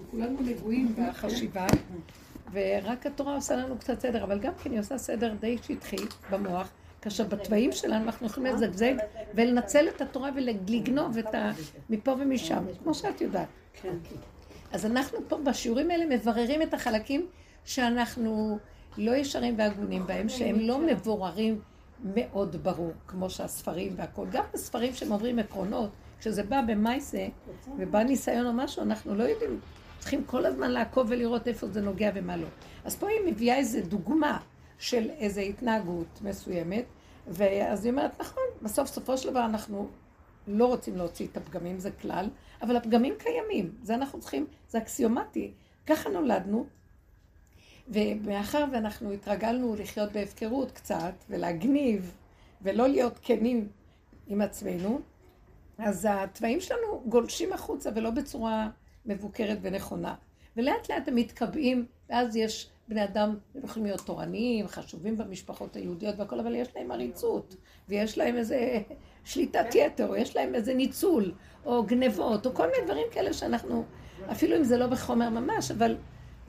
אנחנו כולנו נגועים בחשיבה, ורק התורה עושה לנו קצת סדר, אבל גם כן היא עושה סדר די שטחי במוח, כאשר בתוואים שלנו אנחנו יכולים לזגזג ולנצל את התורה ולגנוב את ה... מפה ומשם, כמו שאת יודעת. כן. אז אנחנו פה בשיעורים האלה מבררים את החלקים שאנחנו לא ישרים והגונים בהם, שהם לא מבוררים מאוד ברור, כמו שהספרים והכול. גם בספרים שהם עוברים עקרונות, כשזה בא במייסה ובא ניסיון או משהו, אנחנו לא יודעים. צריכים כל הזמן לעקוב ולראות איפה זה נוגע ומה לא. אז פה היא מביאה איזו דוגמה של איזו התנהגות מסוימת, ואז היא אומרת, נכון, בסוף, סופו של דבר אנחנו לא רוצים להוציא את הפגמים, זה כלל, אבל הפגמים קיימים, זה אנחנו צריכים, זה אקסיומטי. ככה נולדנו, ומאחר ואנחנו התרגלנו לחיות בהפקרות קצת, ולהגניב, ולא להיות כנים עם עצמנו, אז התוואים שלנו גולשים החוצה ולא בצורה מבוקרת ונכונה. ולאט לאט הם מתקבעים, ואז יש בני אדם, הם יכולים להיות תורניים, חשובים במשפחות היהודיות והכל, אבל יש להם עריצות, ויש להם איזה שליטת יתר, או יש להם איזה ניצול, או גנבות, או כל מיני דברים כאלה שאנחנו, אפילו אם זה לא בחומר ממש, אבל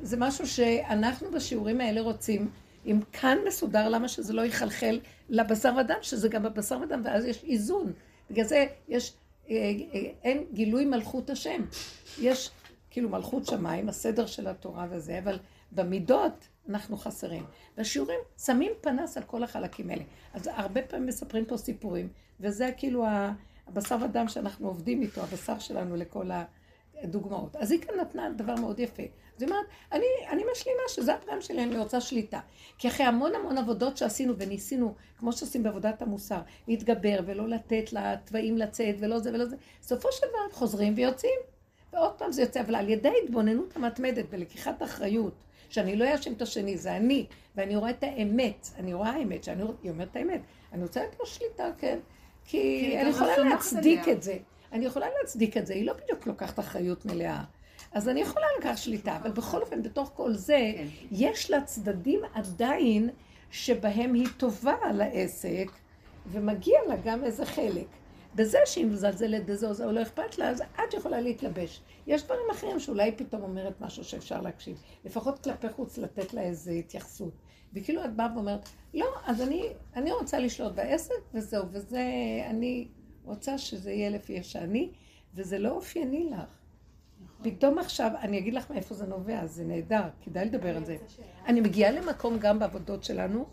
זה משהו שאנחנו בשיעורים האלה רוצים, אם כאן מסודר, למה שזה לא יחלחל לבשר ודם, שזה גם בבשר ודם, ואז יש איזון. בגלל זה יש, אה, אה, אין גילוי מלכות השם. יש כאילו מלכות שמיים, הסדר של התורה וזה, אבל במידות אנחנו חסרים. בשיעורים שמים פנס על כל החלקים האלה. אז הרבה פעמים מספרים פה סיפורים, וזה כאילו הבשר ודם שאנחנו עובדים איתו, הבשר שלנו לכל הדוגמאות. אז היא כאן נתנה דבר מאוד יפה. היא אומרת, אני, אני משלימה שזה הפגם שלי, אני רוצה שליטה. כי אחרי המון המון עבודות שעשינו וניסינו, כמו שעושים בעבודת המוסר, להתגבר ולא לתת לתוואים לצאת ולא זה ולא זה, בסופו של דבר חוזרים ויוצאים. ועוד פעם זה יוצא, אבל על ידי ההתבוננות המתמדת ולקיחת אחריות, שאני לא אאשים את השני, זה אני, ואני רואה את האמת, אני רואה האמת, שאני היא אומרת את האמת, אני רוצה לתת לו שליטה, כן, כי אני יכולה להצדיק את זה, אני יכולה להצדיק את זה, היא לא בדיוק לוקחת אחריות מלאה. אז אני יכולה לקחת שליטה, אבל בכל אופן, בתוך כל זה, כן. יש לה צדדים עדיין שבהם היא טובה על העסק, ומגיע לה גם איזה חלק. בזה שהיא מזלזלת בזה או זה או לא אכפת לה, אז את יכולה להתלבש. יש דברים אחרים שאולי פתאום אומרת משהו שאפשר להקשיב. לפחות כלפי חוץ לתת לה איזו התייחסות. וכאילו את באה ואומרת, לא, אז אני, אני רוצה לשלוט בעסק וזהו, וזה, אני רוצה שזה יהיה לפי איך שאני, וזה לא אופייני לך. נכון. פתאום עכשיו, אני אגיד לך מאיפה זה נובע, זה נהדר, כדאי לדבר על זה. אני מגיעה למקום גם בעבודות שלנו,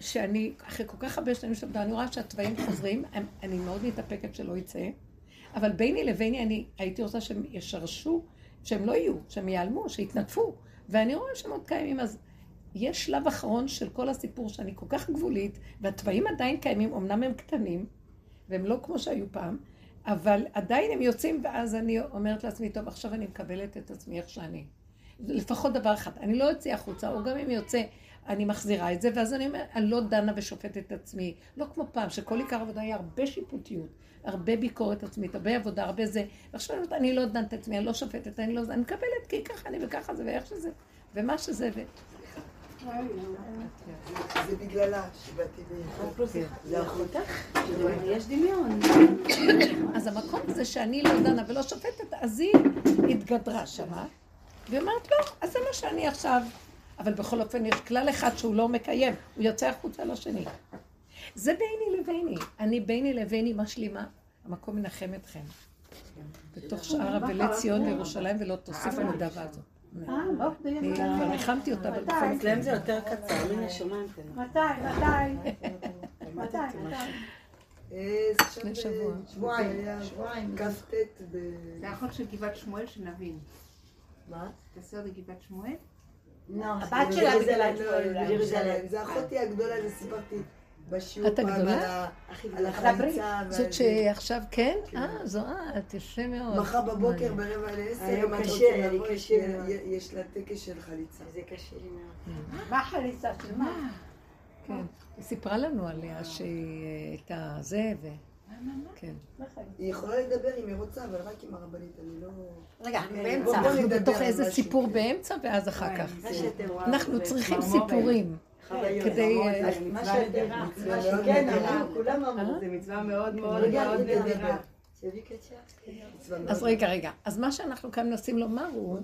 שאני, אחרי כל כך הרבה שנים שעבדה, אני רואה שהתוואים חוזרים, אני מאוד מתאפקת שלא יצא, אבל ביני לביני אני הייתי רוצה שהם ישרשו, שהם לא יהיו, שהם ייעלמו, שיתנדפו, ואני רואה שהם עוד קיימים, אז יש שלב אחרון של כל הסיפור שאני כל כך גבולית, והתוואים עדיין קיימים, אמנם הם קטנים, והם לא כמו שהיו פעם, אבל עדיין הם יוצאים, ואז אני אומרת לעצמי, טוב, עכשיו אני מקבלת את עצמי איך שאני. לפחות דבר אחד, אני לא אצא החוצה, או גם אם יוצא, אני מחזירה את זה, ואז אני אומרת, אני לא דנה ושופטת את עצמי, לא כמו פעם, שכל עיקר עבודה היה הרבה שיפוטיות, הרבה ביקורת עצמית, הרבה עבודה, הרבה זה, ועכשיו אני אומרת, אני לא דנת את עצמי, אני לא שופטת, אני לא, אני מקבלת, כי ככה אני וככה זה, ואיך שזה, ומה שזה, ו... זה בגללה שבאתי זה אחותך? יש דמיון. אז המקום הזה שאני לא דנה ולא שופטת, אז היא התגדרה שמה, והיא אומרת, לא, אז זה מה שאני עכשיו אבל בכל אופן יש כלל אחד שהוא לא מקיים, הוא יוצא החוצה לשני. זה ביני לביני. אני ביני לביני משלימה, המקום מנחם אתכם. בתוך שאר אבלי ציון וירושלים ולא תוסיף על הדאבה הזאת. אני כבר ניחמתי אותה, אבל בכל אצלם זה יותר קצר, מן השמיים. מתי? מתי? מתי? לפני שבוע. שבועיים. שבועיים. כ"ט ב... זה החוק של גבעת שמואל, שנבין. מה? תעשה עוד גבעת שמואל? לא, הבת שלה בירושלים. זה אחותי הגדולה, זה סיפרתי בשיעור פעם על החליצה. זאת שעכשיו כן? כן? אה, זו את, יפה מאוד. מחר בבוקר ברבע לעשר, היום קשה, לי קשה. יש לה טקס של חליצה. זה קשה לי מאוד. מה חליצה? של מה? כן. היא סיפרה לנו עליה שהיא הייתה זה ו... כן. היא יכולה לדבר אם היא רוצה, אבל רק עם הרבנית, אני לא... רגע, אנחנו באמצע. אנחנו בתוך איזה סיפור באמצע, ואז אחר כך. אנחנו צריכים סיפורים. כדי... מה שיותר כן, כולם אמרו, זה מצווה מאוד מאוד מאוד נדירה. אז רגע, רגע. אז מה שאנחנו כאן מנסים לומר הוא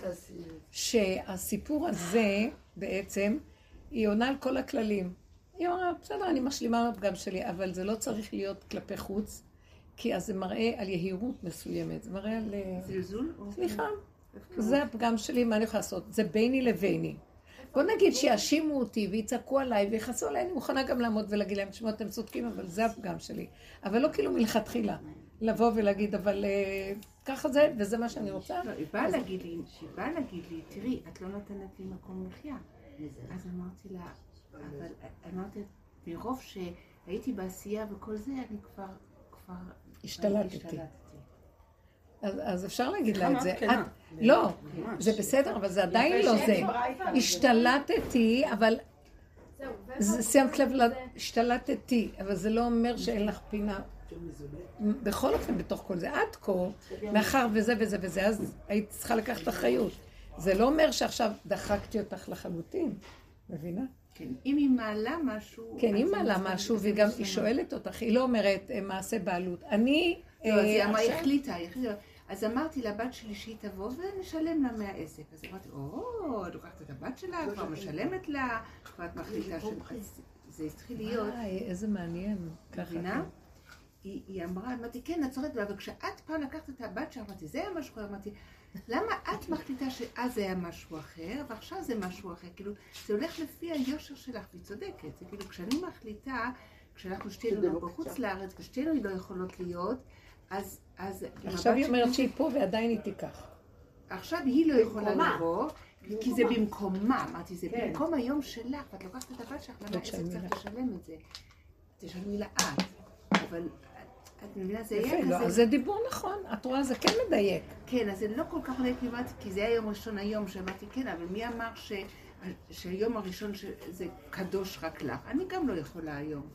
שהסיפור הזה בעצם, היא עונה על כל הכללים. היא אומרת, בסדר, אני משלימה עם הפגם שלי, אבל זה לא צריך להיות כלפי חוץ, כי אז זה מראה על יהירות מסוימת, זה מראה על... אה, זלזול? סליחה, זה הפגם שלי, מה אני יכולה לעשות? זה ביני לביני. בוא נגיד שיאשימו אותי ויצעקו עליי ויכעסו עליי, אני מוכנה גם לעמוד ולהגיד להם, תשמעו, אתם צודקים, אבל זה הפגם שלי. אבל לא כאילו מלכתחילה. לבוא ולהגיד, אבל אה, ככה זה, וזה מה שאני רוצה. לא, היא באה להגיד לי, היא באה להגיד לי, תראי, את לא נותנת לי מקום מחיה. אז אמרתי לה, אבל אמרתי, מרוב שהייתי בעשייה וכל זה, אני כבר... השתלטתי. אז, אז אפשר להגיד לה את זה. את, לא. זה בסדר, אבל זה עדיין לא זה. השתלטתי, אבל זה- שמת לב, השתלטתי, אבל זה לא אומר שאין לך פינה. בכל אופן, בתוך כל זה, עד כה, מאחר וזה וזה וזה, אז היית צריכה לקחת אחריות. זה לא אומר שעכשיו דחקתי אותך לחלוטין, מבינה? כן, אם היא מעלה משהו... כן, היא מעלה משהו, וגם היא. שואלת אותך, היא לא אומרת אה, מעשה בעלות. אני... לא, אז היא אה, אמרה, היא החליטה, היא החליטה. אז אמרתי לבת שלי שהיא תבוא ונשלם לה מהעסק. אז אמרתי, או, את לוקחת את הבת שלה, כבר משלמת לה, כבר את מחליטה ש... אז זה התחיל להיות, וואי, איזה מעניין. ככה. מבינה? היא, אמרה, אמרתי, כן, את צודקת, אבל כשאת פעם לקחת את הבת שלך, אמרתי, זה היה משהו אחר, אמרתי, למה את מחליטה שאז זה היה משהו אחר, ועכשיו זה משהו אחר? כאילו, זה הולך לפי היושר שלך, והיא צודקת. זה כאילו, כשאני מחליטה, כשאנחנו שתינו לא בחוץ לארץ, ושתינו לא יכולות להיות, אז... אז עכשיו היא אומרת שהיא פה ועדיין היא תיקח. עכשיו היא לא יכולה. לבוא, כי זה במקומה, אמרתי, זה כן. במקום היום שלך, ואת לוקחת את הבת שלך, למה העסק תשלמי צריך. לשלם את זה? תשלמי לה את. אבל את- מבינה, זה יפה, היה לא, כזה... אז זה דיבור נכון. את רואה, זה כן מדייק. כן, אז זה לא כל כך מדייק, כי זה היה יום ראשון היום, שאמרתי, כן, אבל מי אמר ש... שהיום הראשון שזה קדוש רק לך? אני גם לא יכולה היום.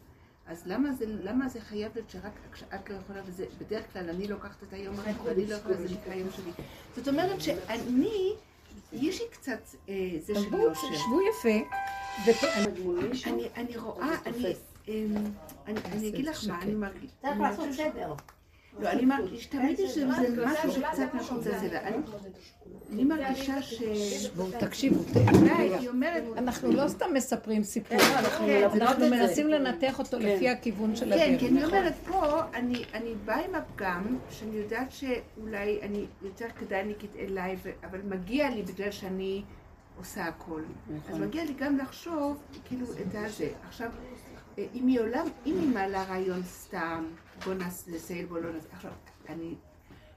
אז למה זה, למה זה חייב להיות שרק כשאת לא יכולה, וזה בדרך כלל אני לוקחת את היום הזה, ואני לא יכולה, זה נקרא היום שלי. זאת אומרת שאני, יש לי קצת אה, זה של יושר. שבו יפה. אני, אני רואה, אני, אני, אני אגיד לך מה, אני מרגישה... צריך לעשות סדר. לא, אני מרגישה, תמיד יש איזה משהו שקצת מחוץ לזה. אני- אני מרגישה ש... בואו, תקשיבו. אנחנו לא סתם מספרים סיפור. אנחנו כן, אנחנו זה. מנסים לנתח אותו לפי הכיוון של כן, הדרך. כי אני נכון. אומרת פה, אני, אני באה עם הפגם, שאני יודעת שאולי אני, יותר כדאייניקית אליי, אבל מגיע לי בגלל שאני עושה הכל. אז מגיע לי גם לחשוב, כאילו, את הזה. עכשיו, אם היא עולה, אם היא מעלה רעיון סתם, בוא נעשה לסייל, בוא לא נעשה. עכשיו, אני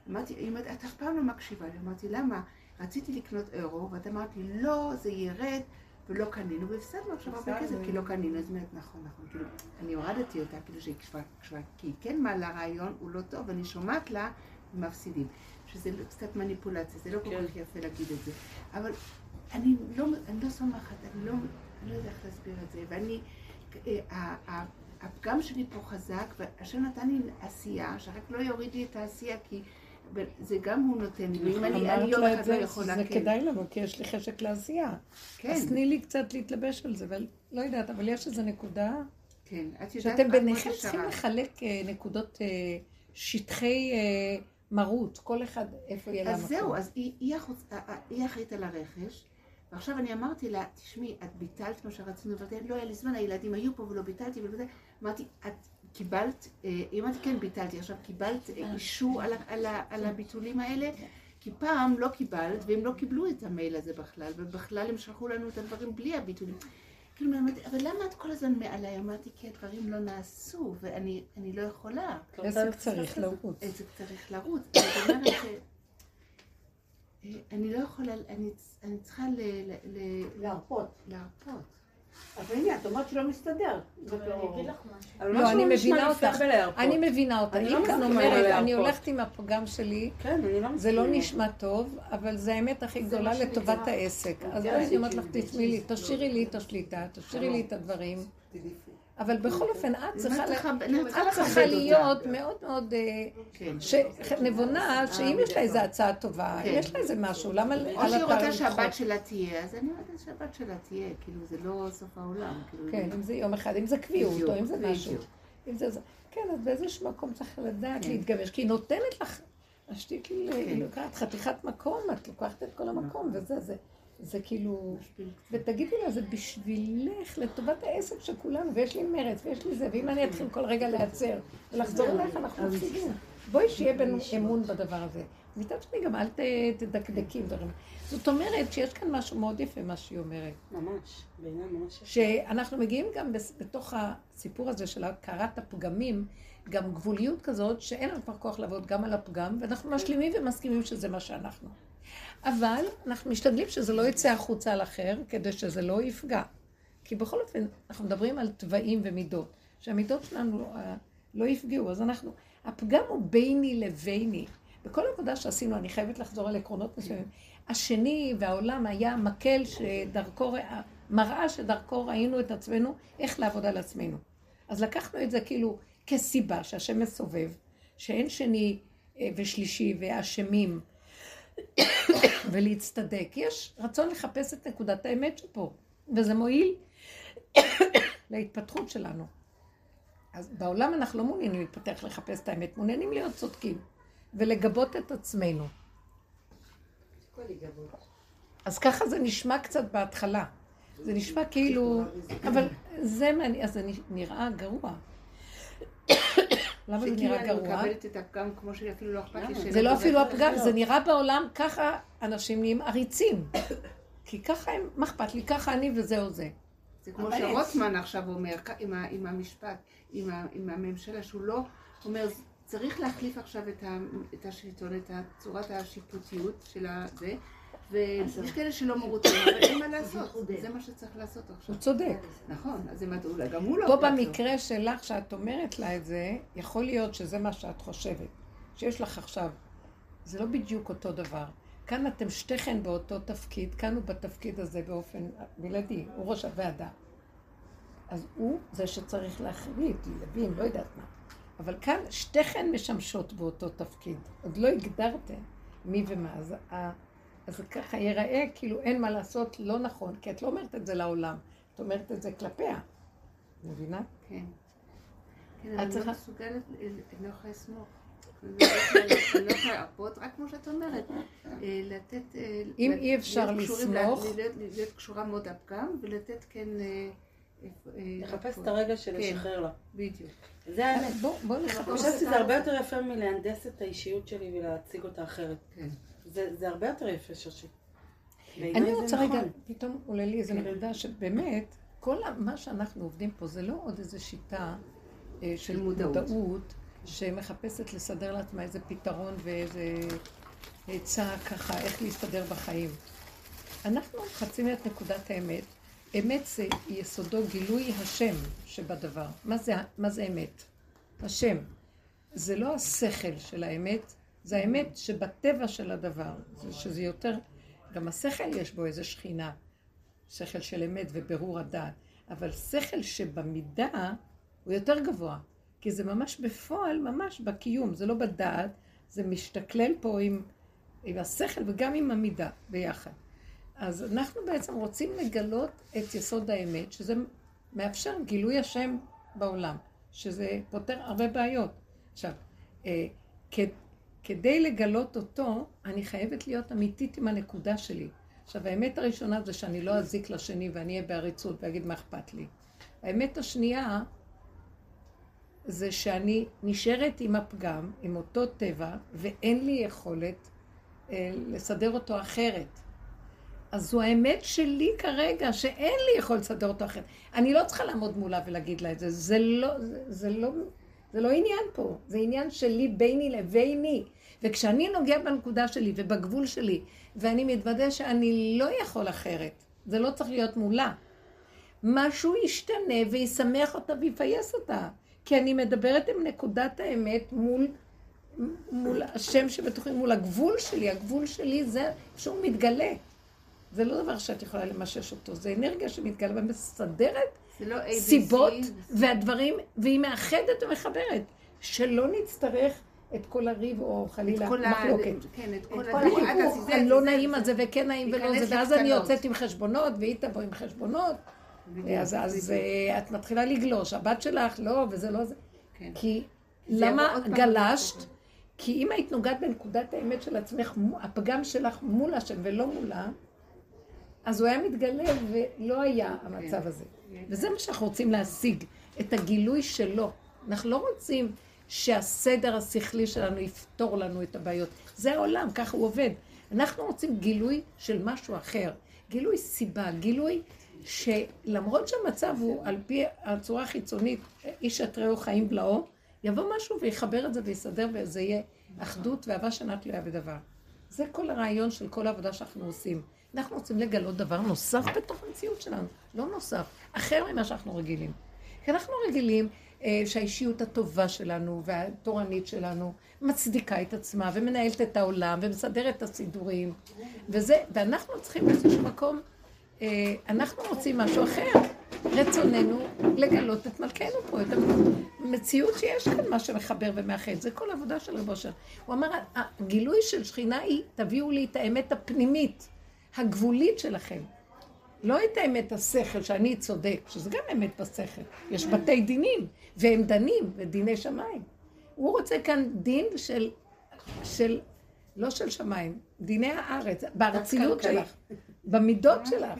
אמרתי, היא אומרת, את אף פעם לא מקשיבה לי. אמרתי, למה? רציתי לקנות אירו, ואת אמרת לי, לא, זה ירד, ולא קנינו, והפסדנו עכשיו הרבה כסף, כי לא קנינו. אז אומרת, נכון, נכון, כאילו, אני הורדתי אותה, כאילו שהיא קשבה, כי היא כן מעלה רעיון, הוא לא טוב, ואני שומעת לה, מפסידים. שזה לא- קצת מניפולציה, זה לא כל כך יפה להגיד את זה. אבל אני לא, אני לא סומכת, אני לא, אני לא יודעת איך להסביר את זה, ואני, אה, הפגם שלי פה חזק, והשם נתן לי עשייה, שרק לא יוריד לי את העשייה, כי זה גם הוא נותן לי, ואם אני, יום אחד לא זה, יכולה, זה כן. כדאי לנו, כי יש לי חשק לעשייה. כן, אז תני לי קצת להתלבש על זה, אבל לא יודעת, אבל יש איזו נקודה כן, את יודעת, שאתם ביניכם. צריכים לחלק אה, נקודות, אה, שטחי אה, מרות, כל אחד איפה יהיה לה אז זהו, מקום. אז ה- ה- היא אחראית על הרכש, ועכשיו אני אמרתי לה, תשמעי, את ביטלת מה שרצינו לבטל, לא היה לי זמן, הילדים היו פה ולא ביטלתי ולא ביטלתי, אמרתי, את קיבלת, אה, היא אמרתי, כן, ביטלתי, עכשיו קיבלת אה, אישור על, על, על הביטולים האלה? כי פעם לא קיבלת, והם לא קיבלו את המייל הזה בכלל, ובכלל הם שלחו לנו את הדברים בלי הביטולים. כאילו, אמרתי, אבל למה את כל הזמן מעליי? אמרתי, כי הדברים לא נעשו, ואני אני לא יכולה. עסק צריך לרוץ. איזה צריך לרוץ. זאת אומרת ש... אה, אני לא יכולה, אני, אני צריכה ל... ל, ל להרפות. להרפות. אבל הנה, את אומרת שלא מסתדר. אבל אני אגיד לך משהו. אבל לא, אני מבינה אותך. אני מבינה. אני היא לא כאן אומרת. אני הולכת עם הפגם שלי, כן, אני לא זה לא. נשמע טוב, אבל זה האמת הכי גדולה לטובת העסק. אז כן, אני אומרת לך, כן, תשמעי לי, תשאירי לי את השליטה, תשאירי לי את הדברים. אבל בכל אופן, את צריכה. להיות מאוד מאוד אה, כן. נבונה, שאם יש לה איזו הצעה טובה, כן. יש לה איזה משהו, למה או על שהיא רוצה שהבת? שלה תהיה, אז אני אומרת שהבת שלה תהיה, כאילו זה לא סוף העולם. כאילו, כן, אם זה יום אחד, אם זה קביעות, או אם זה משהו. כן, אז באיזשהו מקום צריך לדעת להתגבש, כי היא נותנת לך, השתיק היא היא לוקחת חתיכת מקום, את לוקחת את כל המקום, וזה, זה, זה כאילו, ותגידי לה, זה בשבילך, לטובת העסק של כולנו, ויש לי מרץ, ויש לי זה, ואם אני אתחיל כל רגע להיעצר, ולחזור אליך, אנחנו מפסידים. בואי שיהיה בינו אמון בדבר הזה. מצד שני גם אל תדקדקי דברים. זאת אומרת שיש כאן משהו מאוד יפה, מה שהיא אומרת. ממש, בעיניי ממש. שאנחנו מגיעים גם בתוך הסיפור הזה של הכרת הפגמים, גם גבוליות כזאת, שאין לנו כבר כוח לעבוד גם על הפגם, ואנחנו משלימים ומסכימים שזה מה שאנחנו. אבל אנחנו משתדלים שזה לא יצא החוצה על אחר, כדי שזה לא יפגע. כי בכל אופן, אנחנו מדברים על תוואים ומידות, שהמידות שלנו אה, לא יפגעו, אז אנחנו, הפגם הוא ביני לביני. בכל עבודה שעשינו, אני חייבת לחזור על עקרונות מסוימים. השני והעולם היה מקל שדרכו, מראה שדרכו ראינו את עצמנו, איך לעבוד על עצמנו. אז לקחנו את זה כאילו כסיבה שהשם מסובב, שאין שני אה, ושלישי ואשמים ולהצטדק. יש רצון לחפש את נקודת האמת שפה, וזה מועיל להתפתחות שלנו. אז בעולם אנחנו לא מעוניינים להתפתח לחפש את האמת, מעוניינים להיות צודקים ולגבות את עצמנו. אז ככה זה נשמע קצת בהתחלה. זה נשמע כאילו, אבל זה מעניין, אז זה נראה גרוע. למה זה שכאילו נראה אני גרוע? מקבלת את הפגם כמו שלי, אפילו לא אכפת לי? שאני זה לא אפילו הפגם, זה. זה נראה בעולם, ככה אנשים נהיים עריצים. כי ככה הם, מה אכפת לי, ככה אני וזהו זה. זה כמו שרוטמן עכשיו אומר, עם המשפט, עם הממשלה, שהוא לא אומר, צריך להחליף עכשיו את ה- את השלטון, את צורת השיפוטיות של הזה, ויש כאלה שלא מרוצים, אבל אין מה לעשות, זה מה שצריך לעשות עכשיו. הוא צודק. נכון, אז זה מה- אולי גם הוא לא פה. במקרה שלך, שאת אומרת לה את זה, יכול להיות שזה מה שאת חושבת. שיש לך עכשיו, זה לא בדיוק אותו דבר. כאן אתם שתיכן באותו תפקיד, כאן הוא בתפקיד הזה באופן בלעדי, הוא ראש הוועדה. אז הוא זה שצריך להחליט, להבין, לא יודעת מה. אבל כאן שתיכן משמשות באותו תפקיד. עוד לא הגדרתם מי ומה. אז, אז ככה ייראה כאילו אין מה לעשות, לא נכון, כי את לא אומרת את זה לעולם, את אומרת את זה כלפיה. מבינה? כן. כן, את אבל אני צריכה- לא מסוגלת, אני לא יכולה לסמוך. אני לא יכולה- אני לא להרפות, רק כמו שאת אומרת, אה, לתת... אה, אם אי אפשר לסמוך- ל- להיות- קשורה מאוד לפגם, ולתת כן... אה, לחפש. את הרגע של כן. לשחרר לה. בדיוק. זה האמת. בוא אני נחפש. חושבת שזה הרבה יותר יפה מלהנדס את האישיות שלי ולהציג אותה אחרת. כן. זה זה הרבה יותר יפה, שושי. אני רוצה רגע, נכון. פתאום עולה לי איזו כן. נקודה שבאמת, כל מה שאנחנו עובדים פה זה לא עוד איזו שיטה אה, של מודעות. מודעות, שמחפשת לסדר לעצמה איזה פתרון ואיזה עצה ככה, איך להסתדר בחיים. אנחנו מחפשים את נקודת האמת. אמת זה יסודו גילוי השם שבדבר. מה זה, מה זה אמת? השם. זה לא השכל של האמת, זה האמת שבטבע של הדבר. זה שזה יותר, גם השכל יש בו איזה שכינה, שכל של אמת ובירור הדעת, אבל שכל שבמידה הוא יותר גבוה, כי זה ממש בפועל, ממש בקיום, זה לא בדעת, זה משתכלל פה עם, עם השכל וגם עם המידה ביחד. אז אנחנו בעצם רוצים לגלות את יסוד האמת, שזה מאפשר גילוי השם בעולם, שזה פותר הרבה בעיות. עכשיו, אה, כדי לגלות אותו, אני חייבת להיות אמיתית עם הנקודה שלי. עכשיו, האמת הראשונה זה שאני לא אזיק לשני ואני אהיה בעריצות ואגיד מה אכפת לי. האמת השנייה זה שאני נשארת עם הפגם, עם אותו טבע, ואין לי יכולת אה, לסדר אותו אחרת. אז זו האמת שלי כרגע, שאין לי יכולת לסדר אותו אחרת. אני לא צריכה לעמוד מולה ולהגיד לה את זה. זה לא, זה, זה לא, זה לא עניין פה. זה עניין שלי ביני לביני. וכשאני נוגע בנקודה שלי ובגבול שלי, ואני מתוודה שאני לא יכול אחרת, זה לא צריך להיות מולה. משהו ישתנה וישמח אותה ויפייס אותה. כי אני מדברת עם נקודת האמת מול, מול השם שבתוכי, מול הגבול שלי. הגבול שלי זה שהוא מתגלה. זה לא דבר שאת יכולה למשש אותו, זה אנרגיה שמתגלה ומסדרת לא. סיבות והדברים, והיא מאחדת ומחברת. שלא נצטרך את כל הריב או חלילה מחלוקת. כן, את את כל. החיכוך הלא נעים זה- הזה וכן נעים ולא זה, ואז אני. יוצאת עם חשבונות והיא תבוא עם חשבונות. אז. אה, את מתחילה לגלוש, הבת שלך לא, וזה לא זה. כן. כי למה גלשת? כי אם היית נוגעת בנקודת האמת של עצמך, הפגם שלך מול השם ולא מולה, אז הוא היה מתגלה ולא היה המצב כן. הזה. וזה מה שאנחנו רוצים להשיג, את הגילוי שלו. אנחנו לא רוצים שהסדר השכלי שלנו יפתור לנו את הבעיות. זה העולם, ככה הוא עובד. אנחנו רוצים גילוי של משהו אחר. גילוי סיבה, גילוי שלמרות שהמצב הוא על פי הצורה החיצונית, איש את רעהו חיים בלעו, יבוא משהו ויחבר את זה ויסדר וזה יהיה אחדות ואהבה שאינה תלויה בדבר. זה כל הרעיון של כל העבודה שאנחנו עושים. אנחנו רוצים לגלות דבר נוסף בתוך המציאות שלנו, לא נוסף, אחר ממה שאנחנו רגילים. כי אנחנו רגילים שהאישיות הטובה שלנו והתורנית שלנו מצדיקה את עצמה ומנהלת את העולם ומסדרת את הסידורים, וזה, ואנחנו צריכים באיזשהו מקום, אה, אנחנו רוצים משהו אחר. רצוננו לגלות את מלכנו פה, את המציאות שיש כאן מה שמחבר ומאחד. זה כל העבודה של רבו אושר. הוא אמר, הגילוי של שכינה היא, תביאו לי את האמת הפנימית, הגבולית שלכם. לא את האמת השכל, שאני צודק, שזה גם אמת בשכל. יש בתי דינים, והם דנים, ודיני שמיים. הוא רוצה כאן דין של, של, לא של שמיים, דיני הארץ, בארציות שלך, במידות שלך.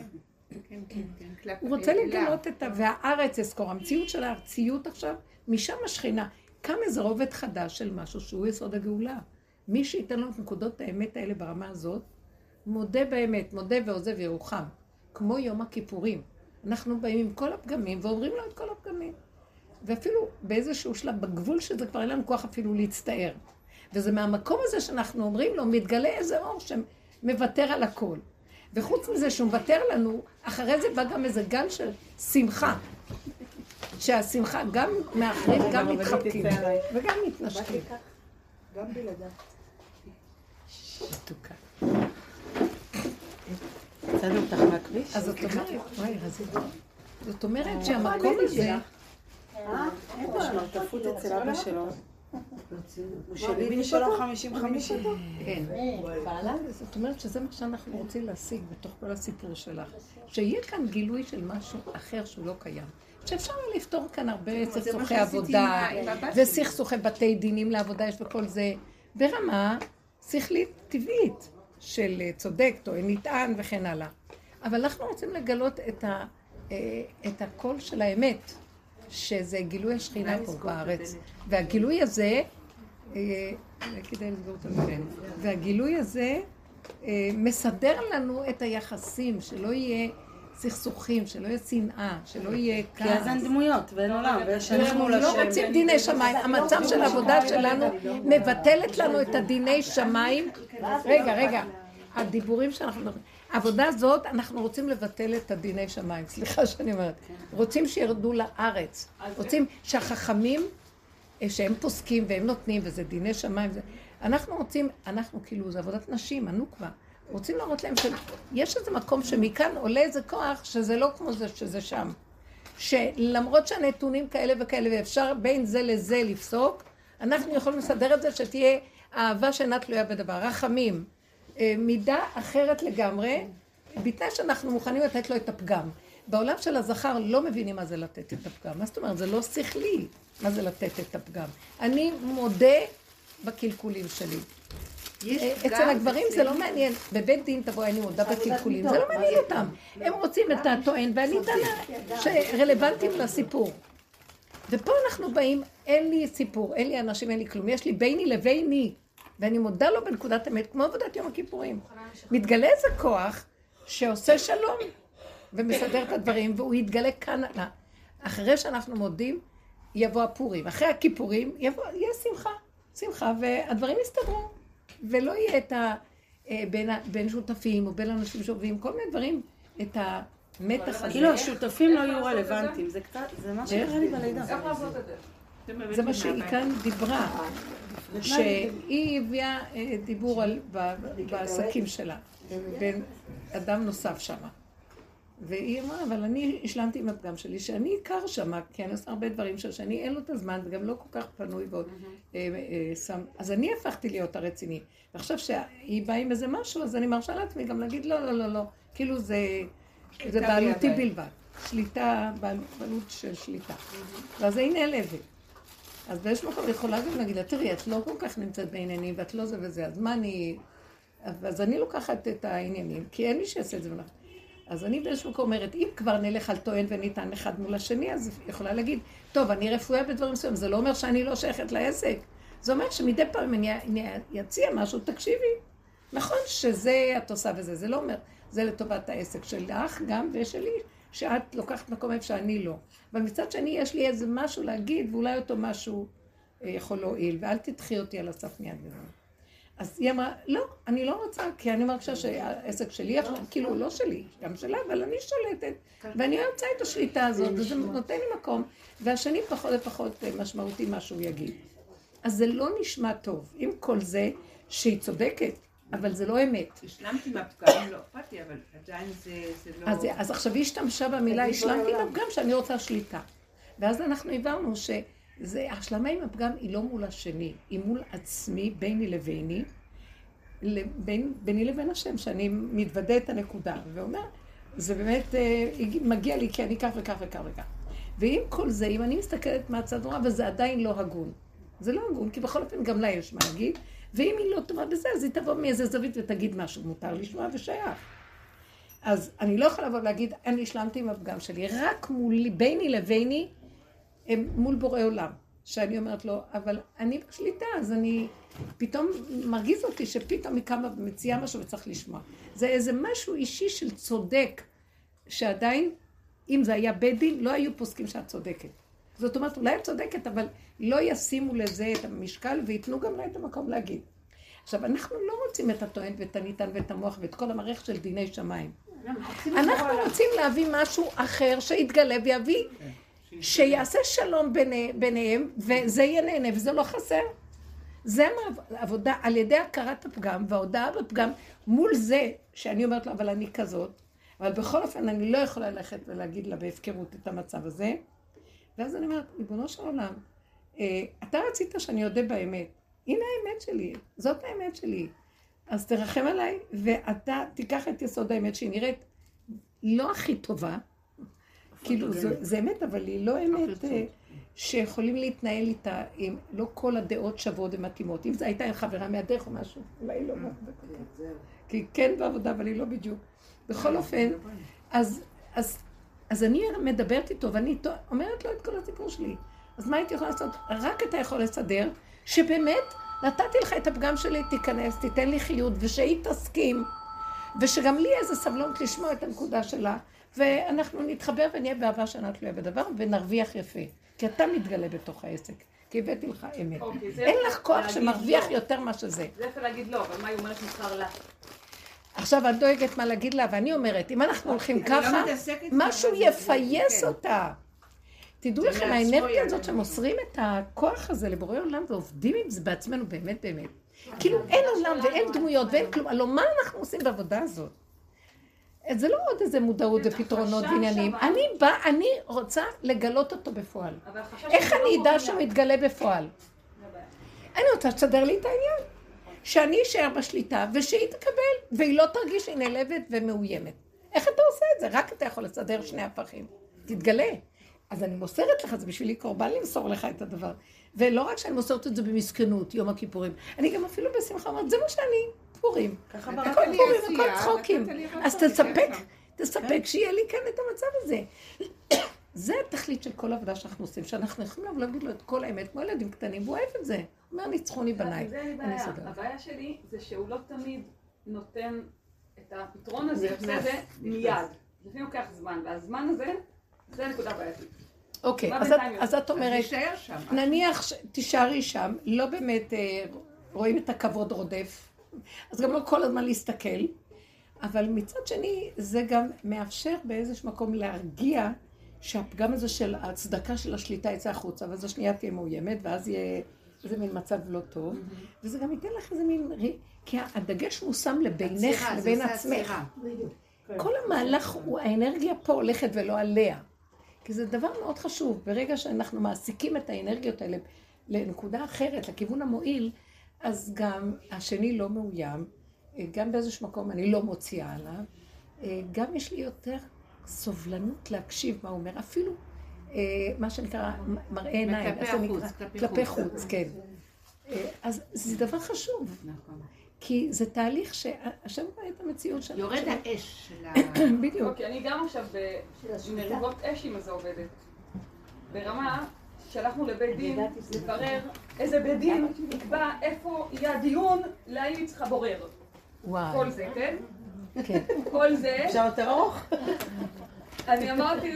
כן, כן, כן. הוא רוצה לגלות את ה... והארץ אזכור, המציאות של הארציות עכשיו, משם השכינה. קם איזה רובד חדש של משהו שהוא יסוד הגאולה. מי שייתן לו את נקודות האמת האלה ברמה הזאת, מודה באמת, מודה ועוזב ירוחם. כמו יום הכיפורים. אנחנו באים עם כל הפגמים ואומרים לו את כל הפגמים. ואפילו באיזשהו שלב, בגבול שזה כבר אין לנו כוח אפילו להצטער. וזה מהמקום הזה שאנחנו אומרים לו, מתגלה איזה אור שמוותר על הכל. וחוץ מזה שהוא מוותר לנו, אחרי זה בא גם איזה גל של שמחה. שהשמחה גם מאחרים, גם מתחבקים, וגם מתנשקים. גם בלעדיו. מתוקה. יצאנו אותך מהכביש? אז זאת אומרת, וואי, זאת אומרת שהמקום הזה... אה? שמרטפות אצל אבא שלו. הוא שלי ושלו חמישים חמישים. כן. זאת אומרת שזה מה שאנחנו רוצים להשיג בתוך כל הסיפור שלך. שיהיה כאן גילוי של משהו אחר שהוא לא קיים. שאפשר לפתור כאן הרבה סכסוכי עבודה, וסכסוכי בתי דינים לעבודה יש בכל זה, ברמה שכלית טבעית. של אה, צודק, טוען נטען וכן הלאה. אבל אנחנו רוצים לגלות את, ה, אה, את הקול של האמת, שזה גילוי השכינה פה בארץ. והגילוי הזה, אה, כדאי לסגור את המבין, והגילוי הזה מסדר לנו את היחסים, שלא יהיה... סכסוכים, שלא יהיה שנאה, שלא יהיה כעס. כי אז אין דמויות ואין עולם, ויש אנחנו לא רוצים דיני שמיים. המצב של העבודה שלנו מבטלת לנו את הדיני שמיים. רגע, רגע. הדיבורים שאנחנו מדברים. העבודה הזאת, אנחנו רוצים לבטל את הדיני שמיים. סליחה שאני אומרת. רוצים שירדו לארץ. רוצים שהחכמים, שהם פוסקים והם נותנים, וזה דיני שמיים, אנחנו רוצים, אנחנו כאילו, זה עבודת נשים, הנוקבה. רוצים להראות להם שיש איזה מקום שמכאן עולה איזה כוח שזה לא כמו זה שזה שם. שלמרות שהנתונים כאלה וכאלה ואפשר בין זה לזה לפסוק, אנחנו יכולים לסדר את זה שתהיה אהבה שאינה תלויה בדבר. רחמים, מידה אחרת לגמרי, בתנאי שאנחנו מוכנים לתת לו את הפגם. בעולם של הזכר לא מבינים מה זה לתת את הפגם. מה זאת אומרת? זה לא שכלי מה זה לתת את הפגם. אני מודה בקלקולים שלי. אה, אצל הגברים זה לא מעניין. בבית דין תבוא, אני מודה בקלקולים, זה לא מעניין אותם. הם רוצים את הטוען ואני טענה שרלוונטיים לסיפור. ופה אנחנו באים, אין לי סיפור, אין לי אנשים, אין לי כלום. יש לי ביני לביני, ואני מודה לו בנקודת אמת, כמו עבודת יום הכיפורים. מתגלה איזה כוח שעושה שלום ומסדר את הדברים, והוא יתגלה כאן. אחרי שאנחנו מודים, יבוא הפורים. אחרי הכיפורים, יבוא, יהיה שמחה. שמחה, והדברים יסתדרו. ולא יהיה את ה... אה, בין, בין שותפים או בין אנשים שעובדים, כל מיני דברים, את המתח הזה. כאילו השותפים לא יהיו רלוונטיים, זה קצת, זה מה שקרה לי בלידה. זה מה שהיא כאן דיברה, שהיא הביאה אה, דיבור בעסקים שלה, בין אדם נוסף שמה. והיא אמרה, אבל אני השלמתי עם הפגם שלי, שאני עיקר שם, כי אני עושה הרבה דברים שאני אין לו את הזמן, וגם לא כל כך פנוי ועוד אה, אה, שם. אז אני הפכתי להיות הרציני. ועכשיו שהיא באה עם איזה משהו, אז אני מרשה לעצמי גם להגיד, לא, לא, לא, לא. כאילו זה, זה בעלותי בלבד. שליטה, בעלות של שליטה. ואז היא נעלבת. אז באיזשהו מקום יכולה גם להגיד לה, תראי, את לא כל כך נמצאת בעניינים, ואת לא זה וזה, אז מה אני... אז אני לוקחת את העניינים, כי אין מי שיעשה את זה. אז אני באיזשהו מקום אומרת, אם כבר נלך על טוען וניתן אחד מול השני, אז יכולה להגיד, טוב, אני רפואה בדברים מסוימים, זה לא אומר שאני לא שייכת לעסק. זה אומר שמדי פעם אני אציע משהו, תקשיבי. נכון שזה את עושה וזה, זה לא אומר, זה לטובת העסק שלך גם ושלי, שאת לוקחת מקום איפה שאני לא. אבל מצד שני, יש לי איזה משהו להגיד, ואולי אותו משהו אה, יכול להועיל, ואל תדחי אותי על הסף מיד וזהו. אז היא אמרה, לא, אני לא רוצה, כי אני מרגישה שהעסק שלי עכשיו, כאילו לא שלי, גם שלה, אבל אני שולטת, ואני רוצה את השליטה הזאת, וזה נותן לי מקום, והשני פחות ופחות אה, משמעותי מה שהוא יגיד. אז זה לא נשמע טוב. עם כל זה, שהיא צודקת, אבל זה לא אמת. השלמתי מהפגם, לא אכפתי, אבל עדיין זה, זה לא... אז, אז עכשיו היא השתמשה במילה, השלמתי מהפגם שאני רוצה שליטה. ואז אנחנו הבנו שהשלמה עם הפגם היא לא מול השני, היא מול עצמי, ביני לביני, לבין, ביני לבין השם, שאני מתוודה את הנקודה, ואומר, זה באמת אה, מגיע לי כי אני כך וכך וכך וכך. ועם כל זה, אם אני מסתכלת מהצד נורא, וזה עדיין לא הגון. זה לא הגון, כי בכל אופן גם לה יש מה להגיד, ואם היא לא טובה בזה, אז היא תבוא מאיזה זווית ותגיד משהו, מותר לשמוע ושייך. אז אני לא יכולה לבוא ולהגיד, אני השלמתי עם הפגם שלי, רק מולי, ביני לביני, מול בורא עולם. שאני אומרת לו, אבל אני בשליטה, אז אני... פתאום מרגיז אותי שפתאום היא קמה ומציעה משהו וצריך לשמוע. זה איזה משהו אישי של צודק, שעדיין, אם זה היה בית דין, לא היו פוסקים שאת צודקת. זאת אומרת, אולי את צודקת, אבל לא ישימו לזה את המשקל וייתנו גם לה את המקום להגיד. עכשיו, אנחנו לא רוצים את הטוען ואת הניתן ואת המוח ואת כל המערכת של דיני שמיים. אנחנו רוצים להביא משהו אחר שיתגלה ויביא, שיעשה שלום ביניהם, וזה יהיה נהנה, וזה לא חסר. זה העבודה, על ידי הכרת הפגם וההודעה בפגם, מול זה שאני אומרת לו, אבל אני כזאת, אבל בכל אופן אני לא יכולה ללכת ולהגיד לה בהפקרות את המצב הזה. ואז אני אומרת, ריבונו של עולם, אה, אתה רצית שאני אודה באמת. הנה האמת שלי, זאת האמת שלי. אז תרחם עליי, ואתה תיקח את יסוד האמת שהיא נראית לא הכי טובה, כאילו זה, זה אמת, אבל היא לא אמת אה, שיכולים להתנהל איתה, עם לא כל הדעות שוות ומתאימות. אם זו הייתה חברה מהדרך או משהו, אולי לא. כי כן בעבודה, אבל היא לא בדיוק. בכל אופן, אז, אז, אני מדברת איתו, ואני אומרת לו את כל הסיפור שלי. אז מה הייתי יכולה לעשות? רק אתה יכול לסדר, שבאמת נתתי לך את הפגם שלי, תיכנס, תיתן לי חיות, ושהיא תסכים, ושגם לי איזה סבלונות לשמוע את הנקודה שלה, ואנחנו נתחבר ונהיה באהבה שנה תלויה בדבר, ונרוויח יפה. כי אתה מתגלה בתוך העסק. כי הבאתי לך אמת. אוקיי, אין לך כוח שמרוויח לא. יותר מה שזה. זה יכול להגיד לא, אבל מה היא אומרת נבחר לה? עכשיו את דואגת מה להגיד לה, ואני אומרת, אם אנחנו הולכים לא ככה, משהו יפייס כן. אותה. תדעו לכם, האנרגיה הזאת שמוסרים את הכוח הזה לבורא עולם ועובדים עם זה בעצמנו באמת באמת. כאילו אין עולם ואין דמויות ואין כלום, הלוא מה אנחנו עושים בעבודה הזאת? זה לא עוד איזה מודעות ופתרונות ועניינים. אני באה, אני רוצה לגלות אותו בפועל. איך אני לא אדע שהוא מתגלה בפועל? אני רוצה שתסדר לי את העניין. שאני אשאר בשליטה ושהיא תקבל, והיא לא תרגיש שהיא נעלבת ומאוימת. איך אתה עושה את זה? רק אתה יכול לסדר שני הפכים. תתגלה. אז אני מוסרת לך, זה בשבילי קורבן למסור לך את הדבר. ולא רק שאני מוסרת את זה במסכנות, יום הכיפורים, אני גם אפילו בשמחה אומרת, זה מה שאני, פורים. הכל פורים, הכל צחוקים. אז תספק, תספק שיהיה לי כאן את המצב הזה. זה התכלית של כל עבודה שאנחנו עושים, שאנחנו יכולים לבוא להגיד לו את כל האמת, כמו ילדים קטנים, והוא אוהב את זה. הוא אומר, ניצחוני בניי. זה אין בעיה. הבעיה שלי זה שהוא לא תמיד נותן את הפתרון הזה, עושה את זה מיד. לפעמים לוקח זמן, והזמן הזה, זה הנקודה הבעייתית. אוקיי, אז את אומרת, נניח תישארי שם, לא באמת אה, רואים את הכבוד רודף, אז גם לא כל הזמן להסתכל, אבל מצד שני, זה גם מאפשר באיזשהו מקום להרגיע שהפגם הזה של ההצדקה של השליטה יצא החוצה, ואז השנייה תהיה מאוימת, ואז יהיה איזה מין מצב לא טוב, mm-hmm. וזה גם ייתן לך איזה מין... כי הדגש מושם לבינך לבין עצמך. כל המהלך הוא, האנרגיה פה הולכת ולא עליה. כי זה דבר מאוד חשוב. ברגע שאנחנו מעסיקים את האנרגיות האלה לנקודה אחרת, לכיוון המועיל, אז גם השני לא מאוים, גם באיזשהו מקום אני לא מוציאה עליו, גם יש לי יותר סובלנות להקשיב מה הוא אומר, אפילו אה, מה שנקרא מראה עיניים. כלפי איך זה נקרא? כלפי חוץ. חוץ, כן. אה, אז זה דבר חשוב, נכון. כי זה תהליך שהשם רואה את המציאות שלנו. יורד האש של ה... בדיוק. אוקיי, אני גם עכשיו במריבות אש עם איזה עובדת. ברמה שהלכנו לבית דין לברר איזה בית דין יקבע איפה יהיה הדיון, להאם היא צריכה בורר. כל וואי, זה, כן? כן. כל זה. אפשר יותר ארוך? אני אמרתי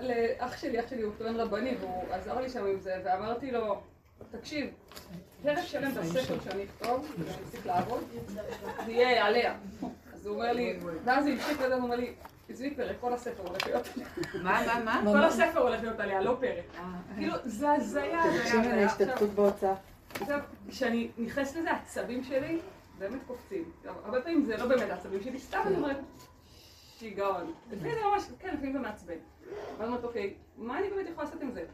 לאח שלי, אח שלי הוא טוען רבני והוא עזר לי שם עם זה, ואמרתי לו, תקשיב, פרק שלם בספר שאני אכתוב, ואני אפסיק לעבוד, זה יהיה עליה. אז הוא אומר לי, ואז הוא המשיך לזה, הוא אומר לי, עזבי פרק, כל הספר הולך להיות עליה. מה, מה, מה? כל הספר הולך להיות עליה, לא פרק. כאילו, זה הזיה, זה תקשיבי הזיה. להשתתפות בהוצאה. עכשיו, כשאני נכנסת לזה, העצבים שלי באמת קופצים. הרבה פעמים זה לא באמת העצבים שלי, סתם אני אומרת, שיגעון. לפעמים זה ממש, כן, לפעמים זה מעצבן. ואז אומרת, אוקיי, מה אני באמת יכולה לעשות עם זה?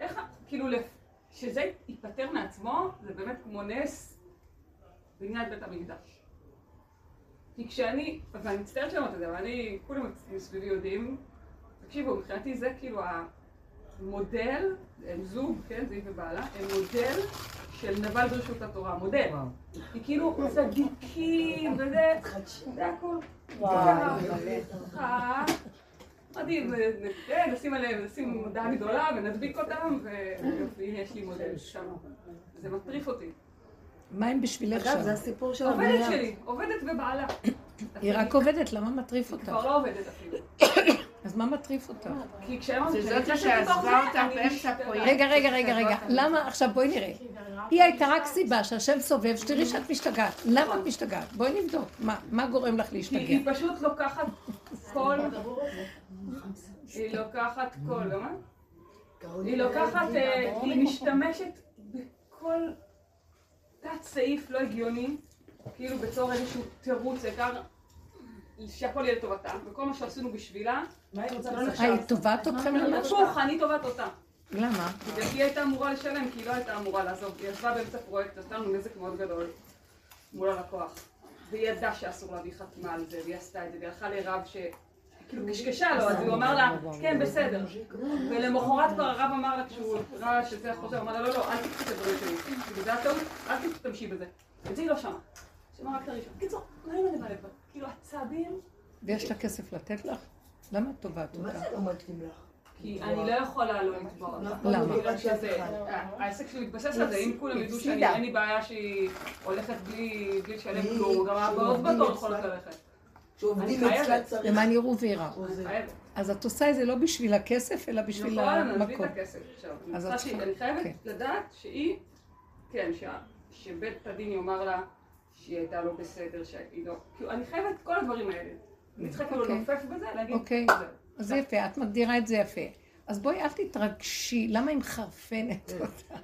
איך, כאילו, שזה ייפטר מעצמו, זה באמת כמו נס בניית בית המקדש. כי כשאני, ואני מצטערת שאומרת את זה, אבל אני, כולם מסביבי יודעים, תקשיבו, מבחינתי זה כאילו המודל, הם זוג, כן, זיו ובעלה, הם מודל של נבל ברשות התורה, מודל. כי כאילו צדיקים וזה, זה הכל. ככה, מדהים, כן, נשים עליהם, נשים מודעה גדולה ונדביק אותם, ויופי, הנה יש לי מודל שם. זה מטריף אותי. מה הם בשבילך אגב, שם? זה הסיפור של עובדת הבנייה. שלי, עובדת ובעלה. היא רק עובדת, למה מטריף היא אותך? כבר לא עובדת אפילו. אז מה מטריף אותך? כי כשהיום... זאת שעזבה אותך אני באמצע. הפרויקט. רגע, רגע, רגע, רגע. למה, עכשיו בואי נראה. היא הייתה רק סיבה שהשם סובב, שתראי שאת משתגעת. למה את משתגעת? בואי נבדוק. מה- גורם לך כי להשתגע? היא פשוט לוקחת כל... היא לוקחת כל... היא לוקחת... אה, היא משתמשת בכל תת סעיף לא הגיוני, כאילו בתור איזשהו תירוץ, העיקר שהכל יהיה לטובתה, וכל מה שעשינו בשבילה, לא אה, נחשב. היא תובעת אתכם למשהו? הפוך, אני תובעת אותה. למה? בגלל שהיא הייתה אמורה לשלם, כי היא לא הייתה אמורה לעזוב. היא ישבה באמצע פרויקט, עשתה לנו נזק מאוד גדול מול הלקוח. והיא ידעה שאסור להביא חתימה על זה, והיא עשתה את זה, והיא הלכה לרב ש... כאילו קשקשה לו, אז הוא אמר לה, כן, בסדר. ולמחרת כבר הרב אמר לה, כשהוא ראה שזה החוזר, הוא אמר לה, לא, לא, אל תקחי את הדברים שלי. כאילו, זה הטעות, אל תשתמשי בזה. את זה היא לא שמעה. שמעה רק את הראשון. קיצור, לא עם הלב, כאילו, עצבים, ויש לה כסף לתת לך? למה את תובעת מה אותה? זה לא מתאים לך? כי אני לא יכולה לא לתבוע אותה. למה? העסק שלי מתבסס על זה, אם כולם ידעו שאני, אין לי בעיה שהיא הולכת בלי לשלם כלום, גם הבאות בתור יכולות ללכת. אצלה. צריך... למען יראו. חייבת. אז את עושה את זה לא בשביל הכסף, אלא בשביל נכון, אני מביא המקום. את הכסף עכשיו. אני חייבת כן. לדעת שהיא, כן, שבית הדין יאמר לה שהיא הייתה לא בסדר, שהיא לא... כאילו, אני חייבת את כל הדברים האלה. אני צריכה כאילו אוקיי. לנופף בזה, להגיד, אוקיי. אז זה יפה, את מגדירה את זה יפה. אז בואי, אל תתרגשי, למה היא מחרפנת אותה?